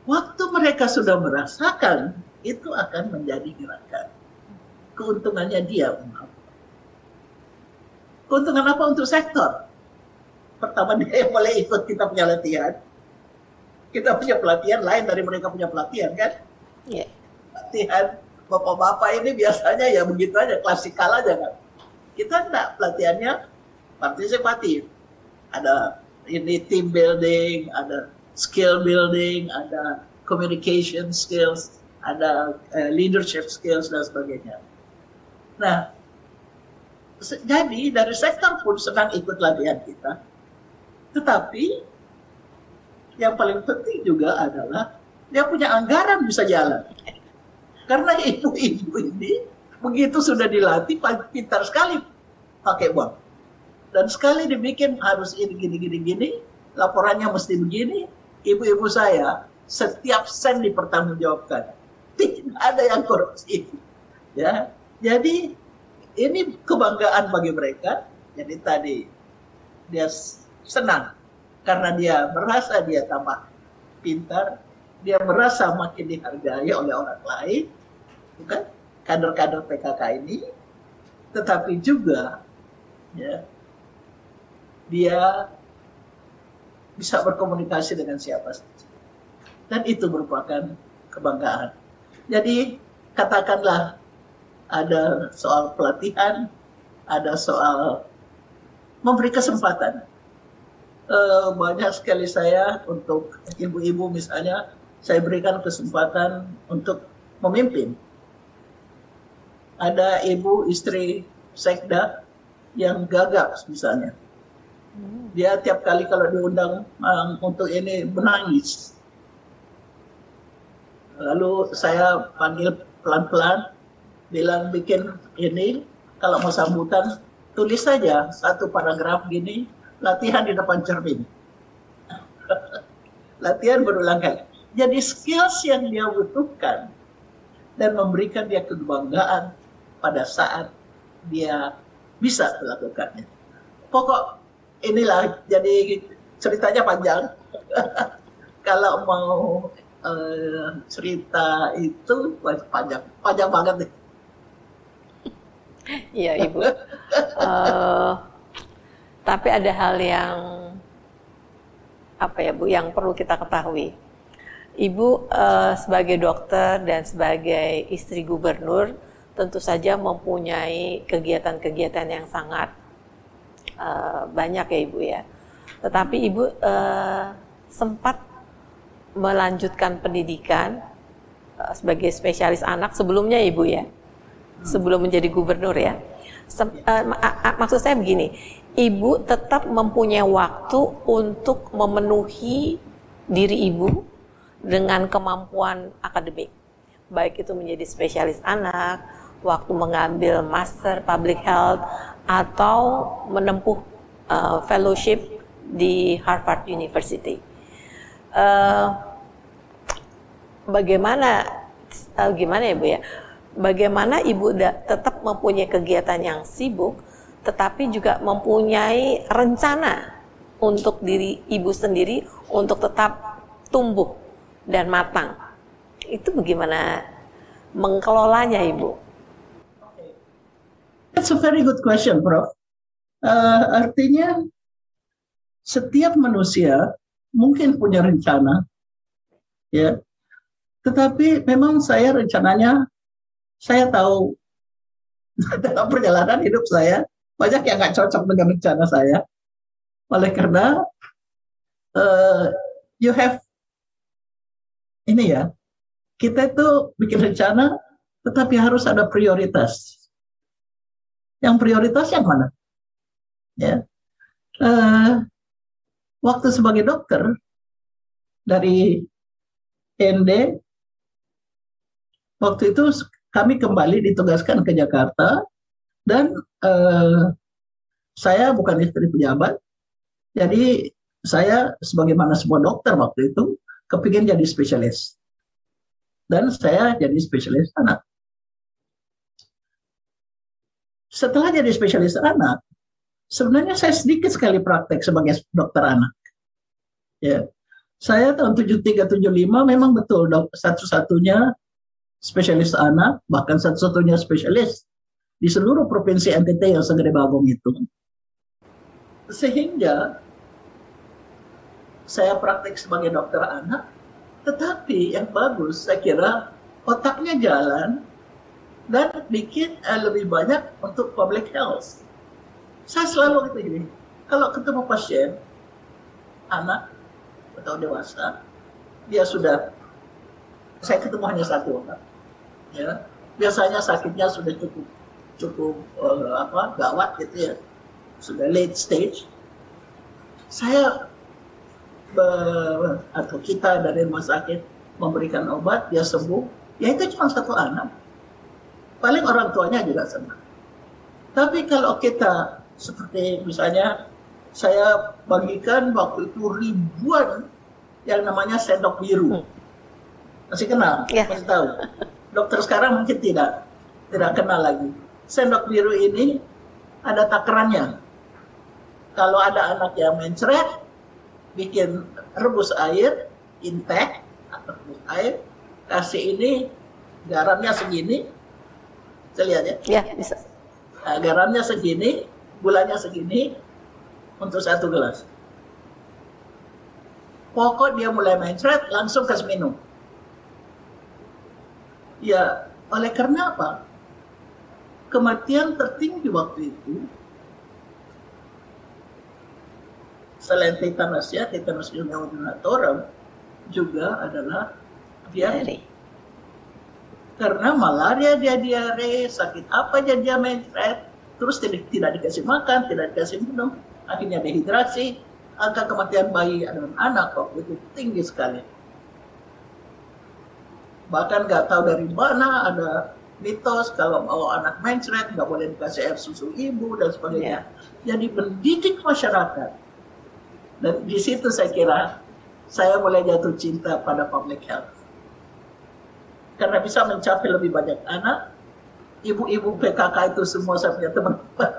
Waktu mereka sudah merasakan, itu akan menjadi gerakan. Keuntungannya dia, Keuntungan apa untuk sektor? Pertama dia yang boleh ikut kita punya latihan. Kita punya pelatihan lain dari mereka punya pelatihan kan? Yeah. Latihan bapak-bapak ini biasanya ya begitu aja, klasikal aja kan. Kita enggak pelatihannya partisipatif. Ada ini team building, ada skill building, ada communication skills, ada uh, leadership skills dan sebagainya. Nah, jadi dari sektor pun sedang ikut latihan kita. Tetapi yang paling penting juga adalah dia punya anggaran bisa jalan. Karena (laughs) ibu-ibu ini begitu sudah dilatih pintar sekali pakai uang. Dan sekali dibikin harus ini gini gini gini, laporannya mesti begini. Ibu-ibu saya setiap sen dipertanggungjawabkan. (laughs) Tidak ada yang korupsi. Ya. Jadi ini kebanggaan bagi mereka. Jadi tadi dia senang karena dia merasa dia tambah pintar, dia merasa makin dihargai oleh orang lain, bukan kader-kader PKK ini, tetapi juga ya dia bisa berkomunikasi dengan siapa saja. Dan itu merupakan kebanggaan. Jadi katakanlah ada soal pelatihan, ada soal memberi kesempatan. Uh, banyak sekali saya untuk ibu-ibu misalnya, saya berikan kesempatan untuk memimpin. Ada ibu istri sekda yang gagap misalnya. Dia tiap kali kalau diundang um, untuk ini menangis. Lalu saya panggil pelan-pelan, bilang bikin ini kalau mau sambutan tulis saja satu paragraf gini latihan di depan cermin (laughs) latihan berulang kali jadi skills yang dia butuhkan dan memberikan dia kebanggaan pada saat dia bisa melakukannya pokok inilah jadi ceritanya panjang (laughs) kalau mau uh, cerita itu panjang panjang banget nih Iya ibu. uh, tapi ada hal yang apa ya bu yang perlu kita ketahui. Ibu uh, sebagai dokter dan sebagai istri gubernur tentu saja mempunyai kegiatan-kegiatan yang sangat uh, banyak ya ibu ya. Tetapi ibu uh, sempat melanjutkan pendidikan uh, sebagai spesialis anak sebelumnya ibu ya sebelum menjadi gubernur ya. Sem, uh, maksud saya begini, ibu tetap mempunyai waktu untuk memenuhi diri ibu dengan kemampuan akademik, baik itu menjadi spesialis anak, waktu mengambil master public health atau menempuh uh, fellowship di Harvard University. Uh, bagaimana, uh, gimana ya bu ya? bagaimana ibu tetap mempunyai kegiatan yang sibuk, tetapi juga mempunyai rencana untuk diri ibu sendiri untuk tetap tumbuh dan matang. Itu bagaimana mengelolanya ibu? That's a very good question, Prof. Uh, artinya setiap manusia mungkin punya rencana, ya. Tetapi memang saya rencananya saya tahu (laughs) dalam perjalanan hidup saya banyak yang nggak cocok dengan rencana saya. Oleh karena uh, you have ini ya, kita itu bikin rencana, tetapi harus ada prioritas. Yang prioritas yang mana? Ya, uh, waktu sebagai dokter, dari ND waktu itu kami kembali ditugaskan ke Jakarta dan uh, saya bukan istri pejabat jadi saya sebagaimana semua dokter waktu itu kepingin jadi spesialis. Dan saya jadi spesialis anak setelah jadi spesialis anak sebenarnya saya sedikit sekali praktek sebagai dokter anak. Ya. Saya tahun 73 75 memang betul satu-satunya spesialis anak bahkan satu-satunya spesialis di seluruh provinsi NTT yang segede Bagong itu. Sehingga saya praktek sebagai dokter anak tetapi yang bagus saya kira otaknya jalan dan bikin uh, lebih banyak untuk public health saya selalu gitu gini, kalau ketemu pasien, anak atau dewasa, dia sudah, saya ketemu hanya satu orang, ya, biasanya sakitnya sudah cukup cukup uh, apa gawat gitu ya, sudah late stage. Saya atau kita dari rumah sakit memberikan obat, dia sembuh, ya itu cuma satu anak. Paling orang tuanya juga senang. Tapi kalau kita seperti misalnya saya bagikan waktu itu ribuan yang namanya sendok biru. Hmm. Masih kenal? Ya. Masih tahu? Dokter sekarang mungkin tidak tidak kenal lagi. Sendok biru ini ada takarannya. Kalau ada anak yang mencret, bikin rebus air, intek, atau rebus air, kasih ini garamnya segini, saya lihat ya. Ya, bisa. Nah, garamnya segini, gulanya segini untuk satu gelas. Pokok dia mulai mencret, langsung kasih minum. Ya, oleh karena apa? Kematian tertinggi waktu itu selain tetanusnya, tetanus uniodinatorum juga adalah diare. Karena malaria dia diare, sakit apa aja dia mencret, terus tidak, tidak dikasih makan, tidak dikasih minum, akhirnya dehidrasi, angka kematian bayi dan anak waktu itu tinggi sekali. Bahkan nggak tahu dari mana ada mitos kalau mau anak mencret nggak boleh dikasih air susu ibu dan sebagainya. Yeah. Jadi mendidik masyarakat. Dan di situ saya kira saya mulai jatuh cinta pada public health. Karena bisa mencapai lebih banyak anak, ibu-ibu PKK itu semua saya punya teman-teman.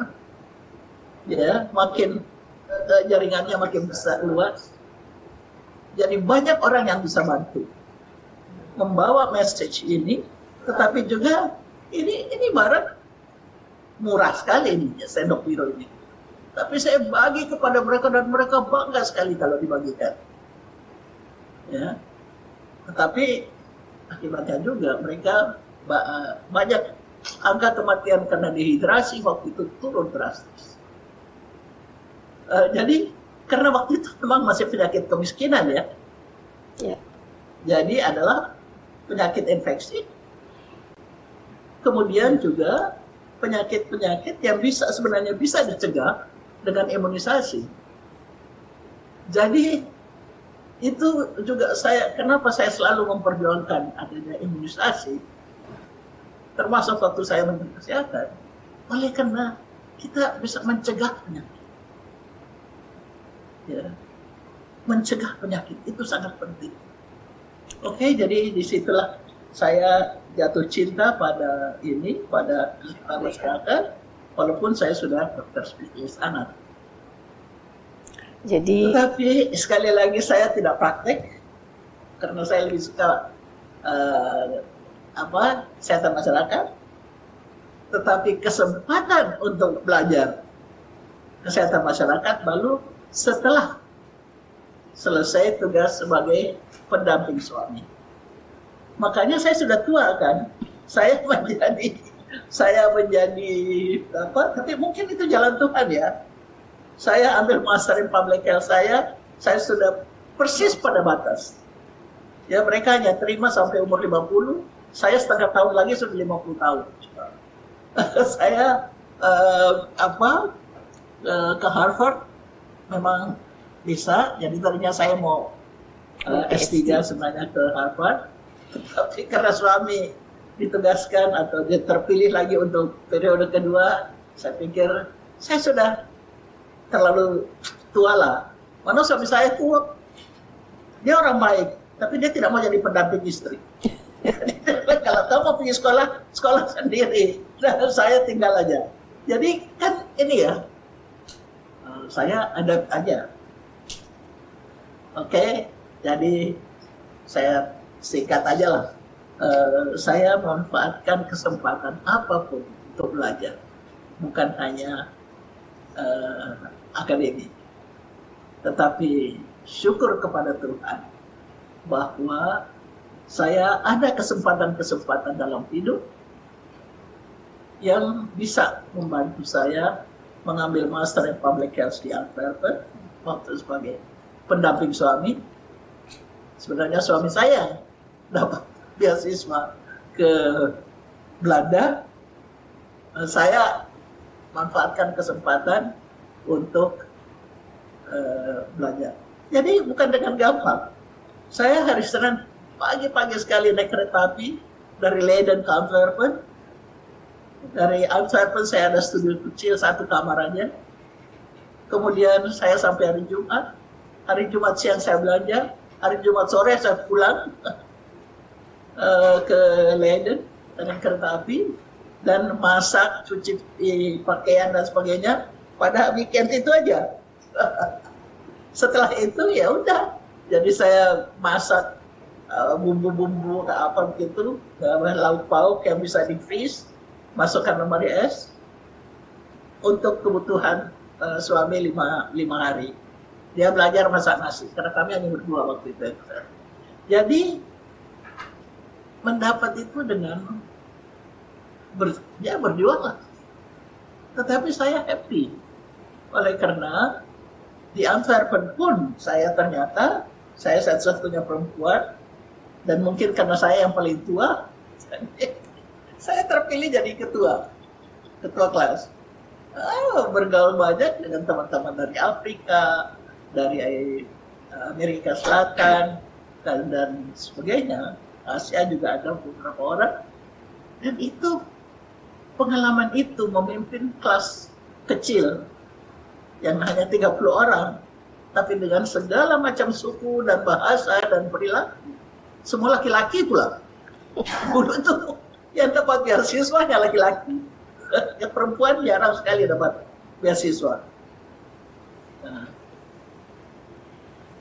(laughs) ya, makin uh, jaringannya makin besar luas. Jadi banyak orang yang bisa bantu membawa message ini, tetapi juga ini ini barang murah sekali ini ya, sendok biru ini. Tapi saya bagi kepada mereka dan mereka bangga sekali kalau dibagikan. Ya. Tetapi akibatnya juga mereka banyak angka kematian karena dehidrasi waktu itu turun drastis. Uh, jadi karena waktu itu memang masih penyakit kemiskinan ya. Yeah. Jadi adalah penyakit infeksi. Kemudian juga penyakit-penyakit yang bisa sebenarnya bisa dicegah dengan imunisasi. Jadi itu juga saya kenapa saya selalu memperjuangkan adanya imunisasi termasuk waktu saya menteri kesehatan, oleh karena kita bisa mencegah penyakit. Ya. Mencegah penyakit itu sangat penting. Oke, jadi di situlah saya jatuh cinta pada ini, pada masyarakat, walaupun saya sudah dokter spesialis anak. Jadi, tetapi sekali lagi saya tidak praktek karena saya lebih suka uh, apa kesehatan masyarakat, tetapi kesempatan untuk belajar kesehatan masyarakat baru setelah selesai tugas sebagai pendamping suami. Makanya saya sudah tua kan, saya (laughs) menjadi saya menjadi apa? Tapi mungkin itu jalan Tuhan ya. Saya ambil master in public health saya, saya sudah persis pada batas. Ya mereka hanya terima sampai umur 50, saya setengah tahun lagi sudah 50 tahun. (laughs) saya uh, apa uh, ke Harvard memang bisa, jadi tadinya saya mau uh, S3 sebenarnya ke Harvard, tetapi karena suami ditugaskan atau dia terpilih lagi untuk periode kedua, saya pikir saya sudah terlalu tua lah. Mana suami saya tua, dia orang baik, tapi dia tidak mau jadi pendamping istri. (laughs) kalau kamu mau punya sekolah, sekolah sendiri. Dan saya tinggal aja. Jadi kan ini ya, saya ada aja. Oke, jadi saya singkat aja lah. Uh, saya memanfaatkan kesempatan apa pun untuk belajar, bukan hanya uh, akademik, tetapi syukur kepada Tuhan bahwa saya ada kesempatan-kesempatan dalam hidup yang bisa membantu saya mengambil Master in Public Health di Antwerpen waktu sebagai pendamping suami. Sebenarnya suami saya dapat beasiswa ke Belanda, saya manfaatkan kesempatan untuk uh, belajar. Jadi bukan dengan gampang. Saya hari Senin pagi-pagi sekali naik kereta api dari Leiden ke Antwerpen. Dari Antwerpen saya ada studio kecil satu kamar aja. Kemudian saya sampai hari Jumat. Hari Jumat siang saya belajar hari Jumat sore saya pulang uh, (laughs) ke Leiden dengan kereta api dan masak, cuci pakaian dan sebagainya pada weekend itu aja. (laughs) Setelah itu ya udah, jadi saya masak uh, bumbu-bumbu apa begitu, uh, lauk pauk yang bisa di freeze, masukkan lemari es untuk kebutuhan uh, suami lima, lima hari. Dia belajar masak nasi karena kami hanya berdua waktu itu. Jadi mendapat itu dengan ber, ya berjuang lah tetapi saya happy oleh karena di Antwerpen pun saya ternyata saya satu-satunya perempuan dan mungkin karena saya yang paling tua (laughs) saya terpilih jadi ketua ketua kelas oh, bergaul banyak dengan teman-teman dari Afrika dari eh, Amerika Selatan dan, dan sebagainya. Asia juga ada beberapa orang. Dan itu pengalaman itu memimpin kelas kecil yang hanya 30 orang tapi dengan segala macam suku dan bahasa dan perilaku semua laki-laki pula dulu itu yang dapat beasiswa hanya laki-laki (laughs) yang perempuan jarang sekali dapat beasiswa nah,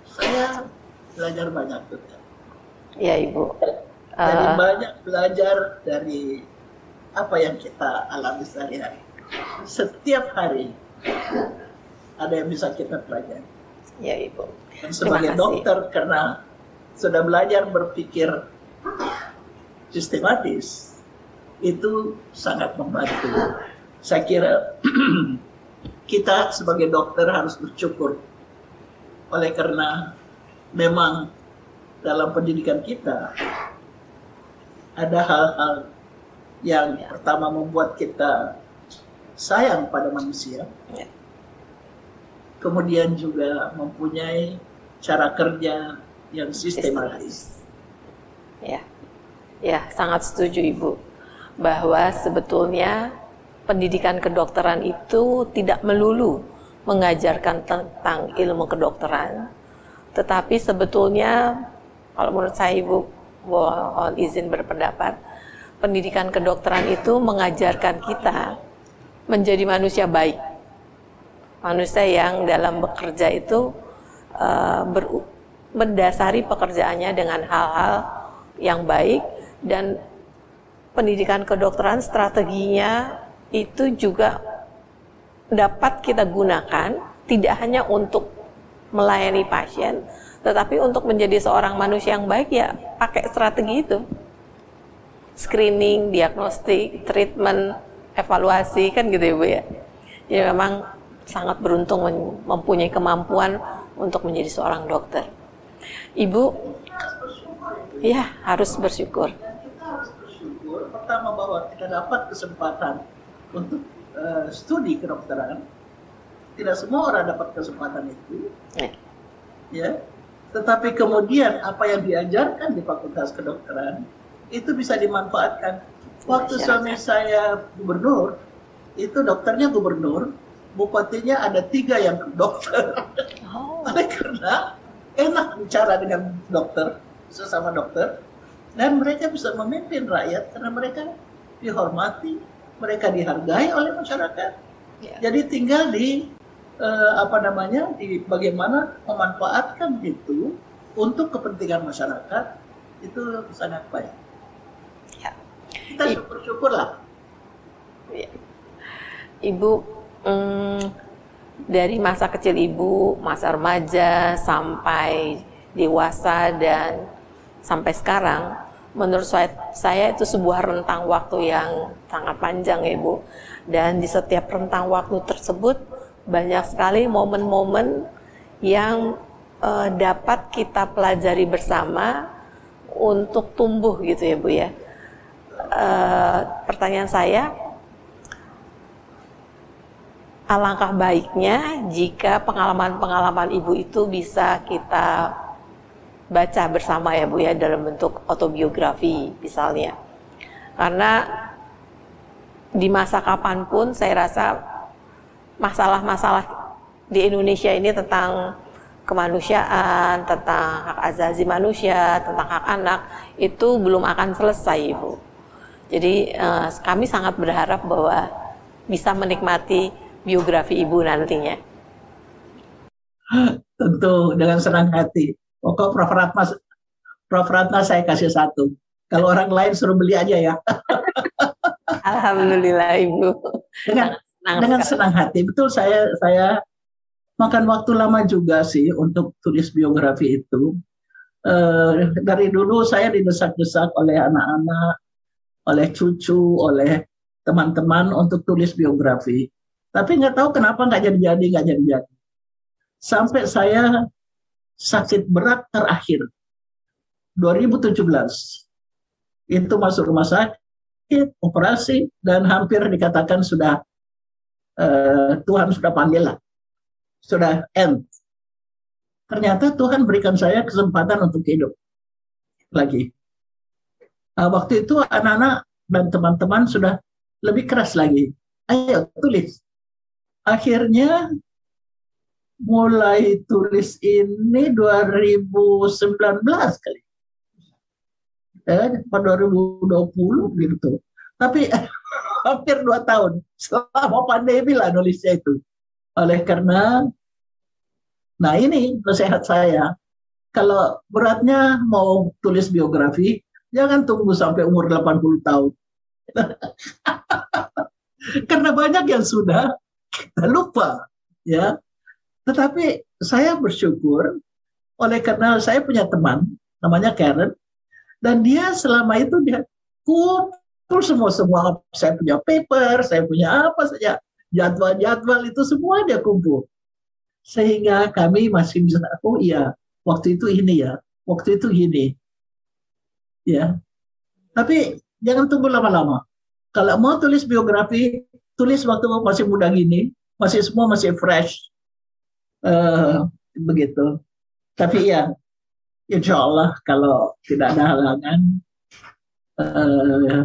saya belajar banyak. Ya ibu. Jadi uh, banyak belajar dari apa yang kita alami sehari-hari. Setiap hari ada yang bisa kita pelajari. Ya ibu. Dan sebagai dokter karena sudah belajar berpikir sistematis itu sangat membantu. Saya kira (clears throat) kita sebagai dokter harus bersyukur oleh karena memang dalam pendidikan kita ada hal-hal yang ya. pertama membuat kita sayang pada manusia, ya. kemudian juga mempunyai cara kerja yang sistematis. Ya, ya sangat setuju ibu bahwa sebetulnya pendidikan kedokteran itu tidak melulu mengajarkan tentang ilmu kedokteran, tetapi sebetulnya kalau menurut saya Ibu mohon izin berpendapat, pendidikan kedokteran itu mengajarkan kita menjadi manusia baik. Manusia yang dalam bekerja itu uh, ber, mendasari pekerjaannya dengan hal-hal yang baik dan pendidikan kedokteran strateginya itu juga dapat kita gunakan tidak hanya untuk melayani pasien, tetapi untuk menjadi seorang manusia yang baik ya pakai strategi itu. Screening, diagnostik, treatment, evaluasi kan gitu ya Bu ya. Jadi memang sangat beruntung mempunyai kemampuan untuk menjadi seorang dokter. Ibu, ya harus bersyukur. Kita harus bersyukur pertama bahwa kita dapat kesempatan untuk uh, studi kedokteran tidak semua orang dapat kesempatan itu ya, ya. Tetapi kemudian apa yang diajarkan di Fakultas Kedokteran itu bisa dimanfaatkan. Waktu suami saya gubernur, itu dokternya gubernur, bupatinya ada tiga yang dokter. Oh. Oleh karena enak bicara dengan dokter, sesama dokter, dan mereka bisa memimpin rakyat karena mereka dihormati, mereka dihargai oleh masyarakat. Yeah. Jadi tinggal di uh, apa namanya di bagaimana memanfaatkan itu untuk kepentingan masyarakat itu sangat baik. Kita syukur-syukurlah. Ya. Ibu, mm, dari masa kecil ibu, masa remaja sampai dewasa dan sampai sekarang, menurut saya, saya itu sebuah rentang waktu yang sangat panjang ya ibu. Dan di setiap rentang waktu tersebut banyak sekali momen-momen yang uh, dapat kita pelajari bersama untuk tumbuh gitu ya Bu ya. Uh, pertanyaan saya, alangkah baiknya jika pengalaman-pengalaman Ibu itu bisa kita baca bersama ya Bu ya dalam bentuk autobiografi misalnya. Karena di masa kapan pun saya rasa masalah-masalah di Indonesia ini tentang kemanusiaan, tentang hak azazi manusia, tentang hak anak itu belum akan selesai, Ibu. Jadi uh, kami sangat berharap bahwa bisa menikmati biografi Ibu nantinya. Tentu dengan senang hati. Pokok Prof. Ratna, Prof. Ratna saya kasih satu. Kalau orang lain suruh beli aja ya. (laughs) Alhamdulillah Ibu. Dengan senang dengan sekali. senang hati. Betul saya saya makan waktu lama juga sih untuk tulis biografi itu. Uh, dari dulu saya didesak-desak oleh anak-anak, oleh cucu, oleh teman-teman untuk tulis biografi. Tapi nggak tahu kenapa nggak jadi-jadi, nggak jadi-jadi. Sampai saya sakit berat terakhir 2017 itu masuk rumah sakit, operasi dan hampir dikatakan sudah uh, Tuhan sudah panggil lah, sudah end. Ternyata Tuhan berikan saya kesempatan untuk hidup lagi. Uh, waktu itu anak-anak dan teman-teman sudah lebih keras lagi. Ayo tulis. Akhirnya mulai tulis ini 2019 kali. Eh, 2020 gitu. Tapi (laughs) hampir dua tahun selama pandemi lah nulisnya itu. Oleh karena, nah ini nasihat saya, kalau beratnya mau tulis biografi, jangan tunggu sampai umur 80 tahun. (laughs) karena banyak yang sudah kita lupa, ya. Tetapi saya bersyukur oleh karena saya punya teman namanya Karen dan dia selama itu dia kumpul semua semua saya punya paper, saya punya apa saja jadwal-jadwal itu semua dia kumpul sehingga kami masih bisa oh iya waktu itu ini ya waktu itu gini ya. Tapi jangan tunggu lama-lama. Kalau mau tulis biografi tulis waktu masih muda gini masih semua masih fresh. Uh, begitu. Tapi ya insya Allah kalau tidak ada halangan uh,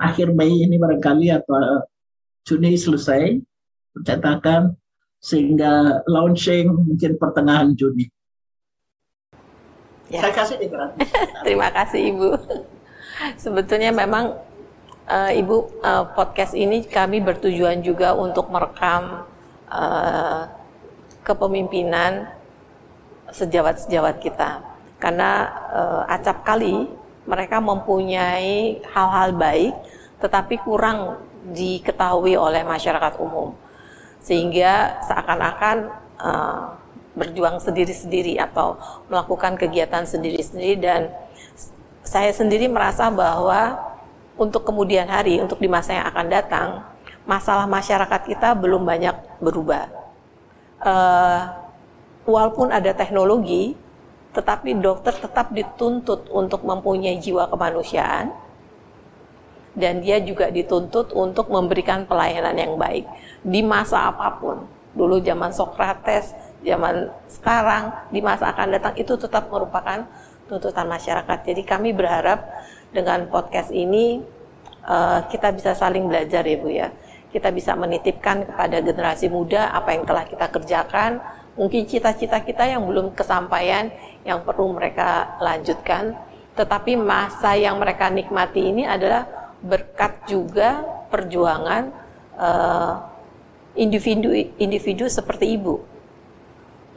akhir Mei ini barangkali atau Juni selesai percetakan sehingga launching mungkin pertengahan Juni. Ya. Saya kasih (laughs) Terima kasih Ibu. Sebetulnya memang uh, Ibu uh, podcast ini kami bertujuan juga untuk merekam uh, kepemimpinan sejawat-sejawat kita. Karena uh, acap kali mereka mempunyai hal-hal baik tetapi kurang diketahui oleh masyarakat umum sehingga seakan-akan uh, berjuang sendiri-sendiri atau melakukan kegiatan sendiri-sendiri dan saya sendiri merasa bahwa untuk kemudian hari untuk di masa yang akan datang masalah masyarakat kita belum banyak berubah uh, walaupun ada teknologi tetapi dokter tetap dituntut untuk mempunyai jiwa kemanusiaan dan dia juga dituntut untuk memberikan pelayanan yang baik di masa apa pun. Dulu zaman Sokrates, zaman sekarang, di masa akan datang itu tetap merupakan tuntutan masyarakat. Jadi kami berharap dengan podcast ini uh, kita bisa saling belajar ya Bu ya. Kita bisa menitipkan kepada generasi muda apa yang telah kita kerjakan, mungkin cita-cita kita yang belum kesampaian yang perlu mereka lanjutkan. Tetapi masa yang mereka nikmati ini adalah berkat juga perjuangan uh, individu individu seperti ibu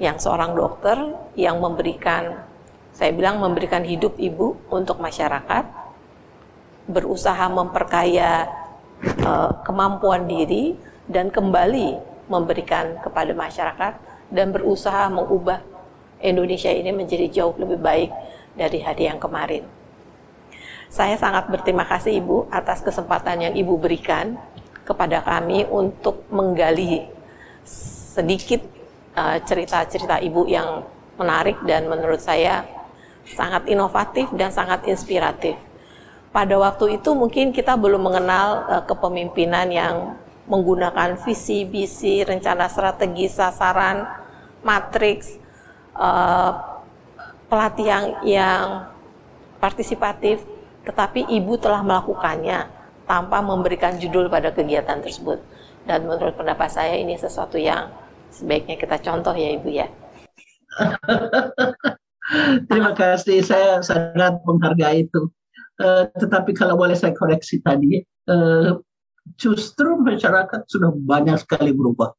yang seorang dokter yang memberikan saya bilang memberikan hidup ibu untuk masyarakat berusaha memperkaya uh, kemampuan diri dan kembali memberikan kepada masyarakat dan berusaha mengubah Indonesia ini menjadi jauh lebih baik dari hari yang kemarin. Saya sangat berterima kasih Ibu atas kesempatan yang Ibu berikan kepada kami untuk menggali sedikit cerita-cerita uh, ibu yang menarik dan menurut saya sangat inovatif dan sangat inspiratif. Pada waktu itu mungkin kita belum mengenal uh, kepemimpinan yang menggunakan visi, misi, rencana strategi, sasaran, matriks, uh, pelatihan yang partisipatif, tetapi ibu telah melakukannya tanpa memberikan judul pada kegiatan tersebut. Dan menurut pendapat saya ini sesuatu yang sebaiknya kita contoh ya Ibu ya. (laughs) Terima kasih, saya sangat menghargai itu. Uh, tetapi kalau boleh saya koreksi tadi, uh, justru masyarakat sudah banyak sekali berubah,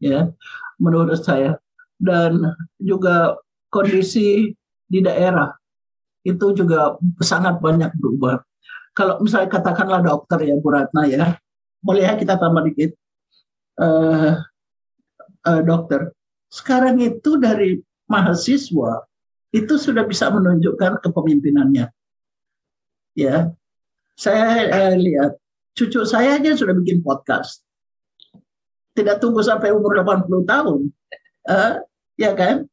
ya, menurut saya. Dan juga kondisi di daerah itu juga sangat banyak berubah kalau misalnya katakanlah dokter ya Bu Ratna ya, boleh ya kita tambah dikit uh, uh, dokter. Sekarang itu dari mahasiswa itu sudah bisa menunjukkan kepemimpinannya. Ya, saya uh, lihat cucu saya aja sudah bikin podcast. Tidak tunggu sampai umur 80 tahun, uh, ya kan?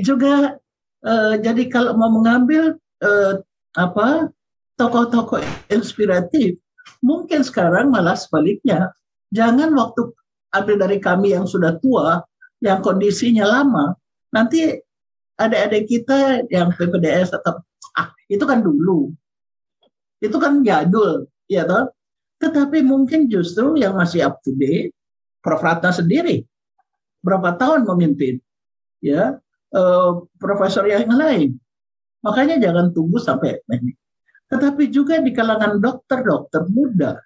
Juga uh, jadi kalau mau mengambil uh, apa tokoh-tokoh inspiratif. Mungkin sekarang malah sebaliknya. Jangan waktu ada dari kami yang sudah tua, yang kondisinya lama, nanti adik-adik kita yang PPDS atau ah itu kan dulu, itu kan jadul, ya toh. Tetapi mungkin justru yang masih up to date, Prof Ratna sendiri berapa tahun memimpin, ya uh, profesor yang lain. Makanya jangan tunggu sampai ini tetapi juga di kalangan dokter-dokter muda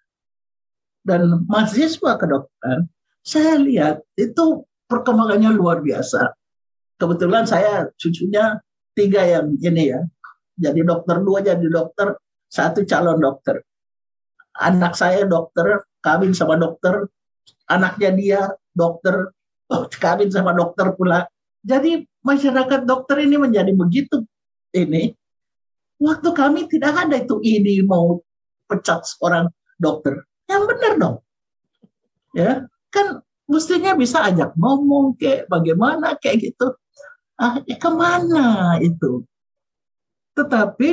dan mahasiswa kedokteran, saya lihat itu perkembangannya luar biasa. Kebetulan saya cucunya tiga yang ini ya, jadi dokter dua jadi dokter, satu calon dokter. Anak saya dokter, kawin sama dokter, anaknya dia dokter, oh, kawin sama dokter pula. Jadi masyarakat dokter ini menjadi begitu ini Waktu kami tidak ada itu ini mau pecat seorang dokter. Yang benar dong. Ya, kan mestinya bisa ajak ngomong kayak bagaimana kayak gitu. Ah, ya ke mana itu? Tetapi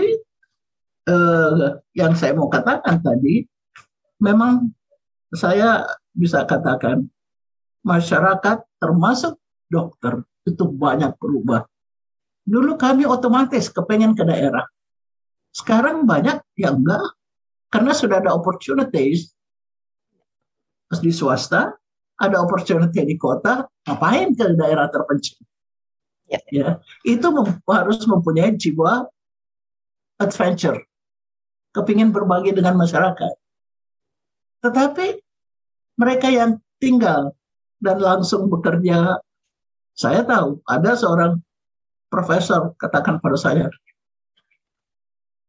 eh, yang saya mau katakan tadi, memang saya bisa katakan masyarakat termasuk dokter itu banyak berubah. Dulu kami otomatis kepengen ke daerah. Sekarang banyak yang enggak, karena sudah ada opportunities. Di swasta, ada opportunity di kota, ngapain ke daerah terpencil? Ya. ya, itu mem harus mempunyai jiwa adventure, kepingin berbagi dengan masyarakat. Tetapi mereka yang tinggal dan langsung bekerja, saya tahu ada seorang profesor katakan pada saya,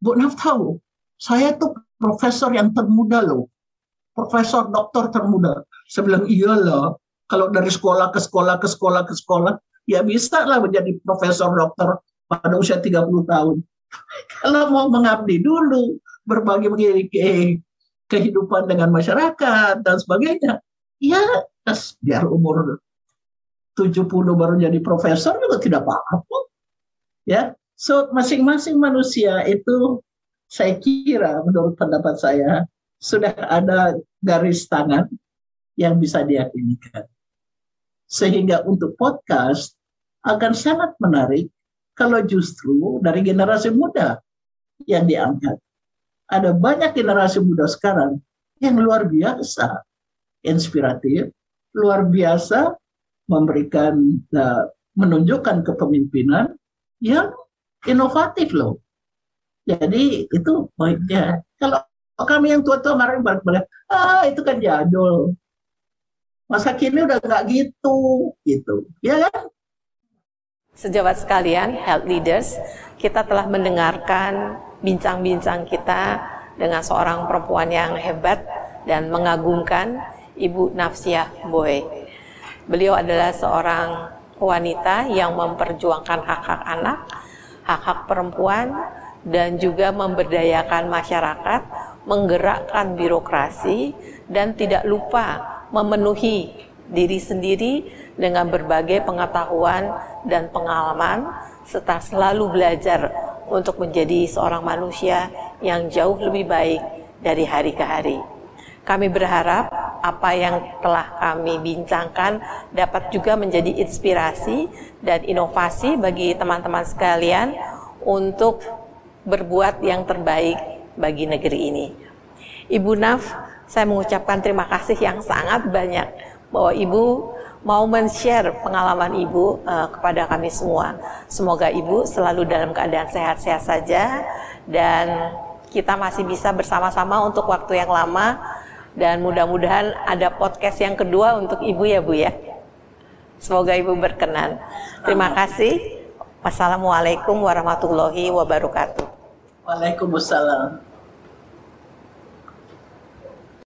Bu Naf tahu, saya tuh profesor yang termuda loh. Profesor doktor termuda. Saya bilang, iyalah, kalau dari sekolah ke sekolah ke sekolah ke sekolah, ya bisa lah menjadi profesor dokter pada usia 30 tahun. (laughs) kalau mau mengabdi dulu, berbagi ke kehidupan dengan masyarakat dan sebagainya, ya biar umur 70 baru jadi profesor juga tidak apa-apa. Ya, So masing-masing manusia itu saya kira menurut pendapat saya sudah ada garis tangan yang bisa diyakinikan. Sehingga untuk podcast akan sangat menarik kalau justru dari generasi muda yang diangkat. Ada banyak generasi muda sekarang yang luar biasa inspiratif, luar biasa memberikan uh, menunjukkan kepemimpinan yang inovatif loh. Jadi itu baiknya. Kalau kami yang tua-tua kemarin balik-balik, ah itu kan jadul. Masa kini udah nggak gitu, gitu, ya kan? Sejawat sekalian, health leaders, kita telah mendengarkan bincang-bincang kita dengan seorang perempuan yang hebat dan mengagumkan, Ibu Nafsiah Boy. Beliau adalah seorang wanita yang memperjuangkan hak-hak anak, hak-hak perempuan, dan juga memberdayakan masyarakat, menggerakkan birokrasi, dan tidak lupa memenuhi diri sendiri dengan berbagai pengetahuan dan pengalaman, serta selalu belajar untuk menjadi seorang manusia yang jauh lebih baik dari hari ke hari. Kami berharap apa yang telah kami bincangkan dapat juga menjadi inspirasi dan inovasi bagi teman-teman sekalian untuk berbuat yang terbaik bagi negeri ini. Ibu Naf, saya mengucapkan terima kasih yang sangat banyak bahwa Ibu mau men-share pengalaman Ibu uh, kepada kami semua. Semoga Ibu selalu dalam keadaan sehat-sehat saja dan kita masih bisa bersama-sama untuk waktu yang lama dan mudah-mudahan ada podcast yang kedua untuk Ibu ya Bu ya. Semoga Ibu berkenan. Terima kasih. Wassalamualaikum warahmatullahi wabarakatuh. Waalaikumsalam.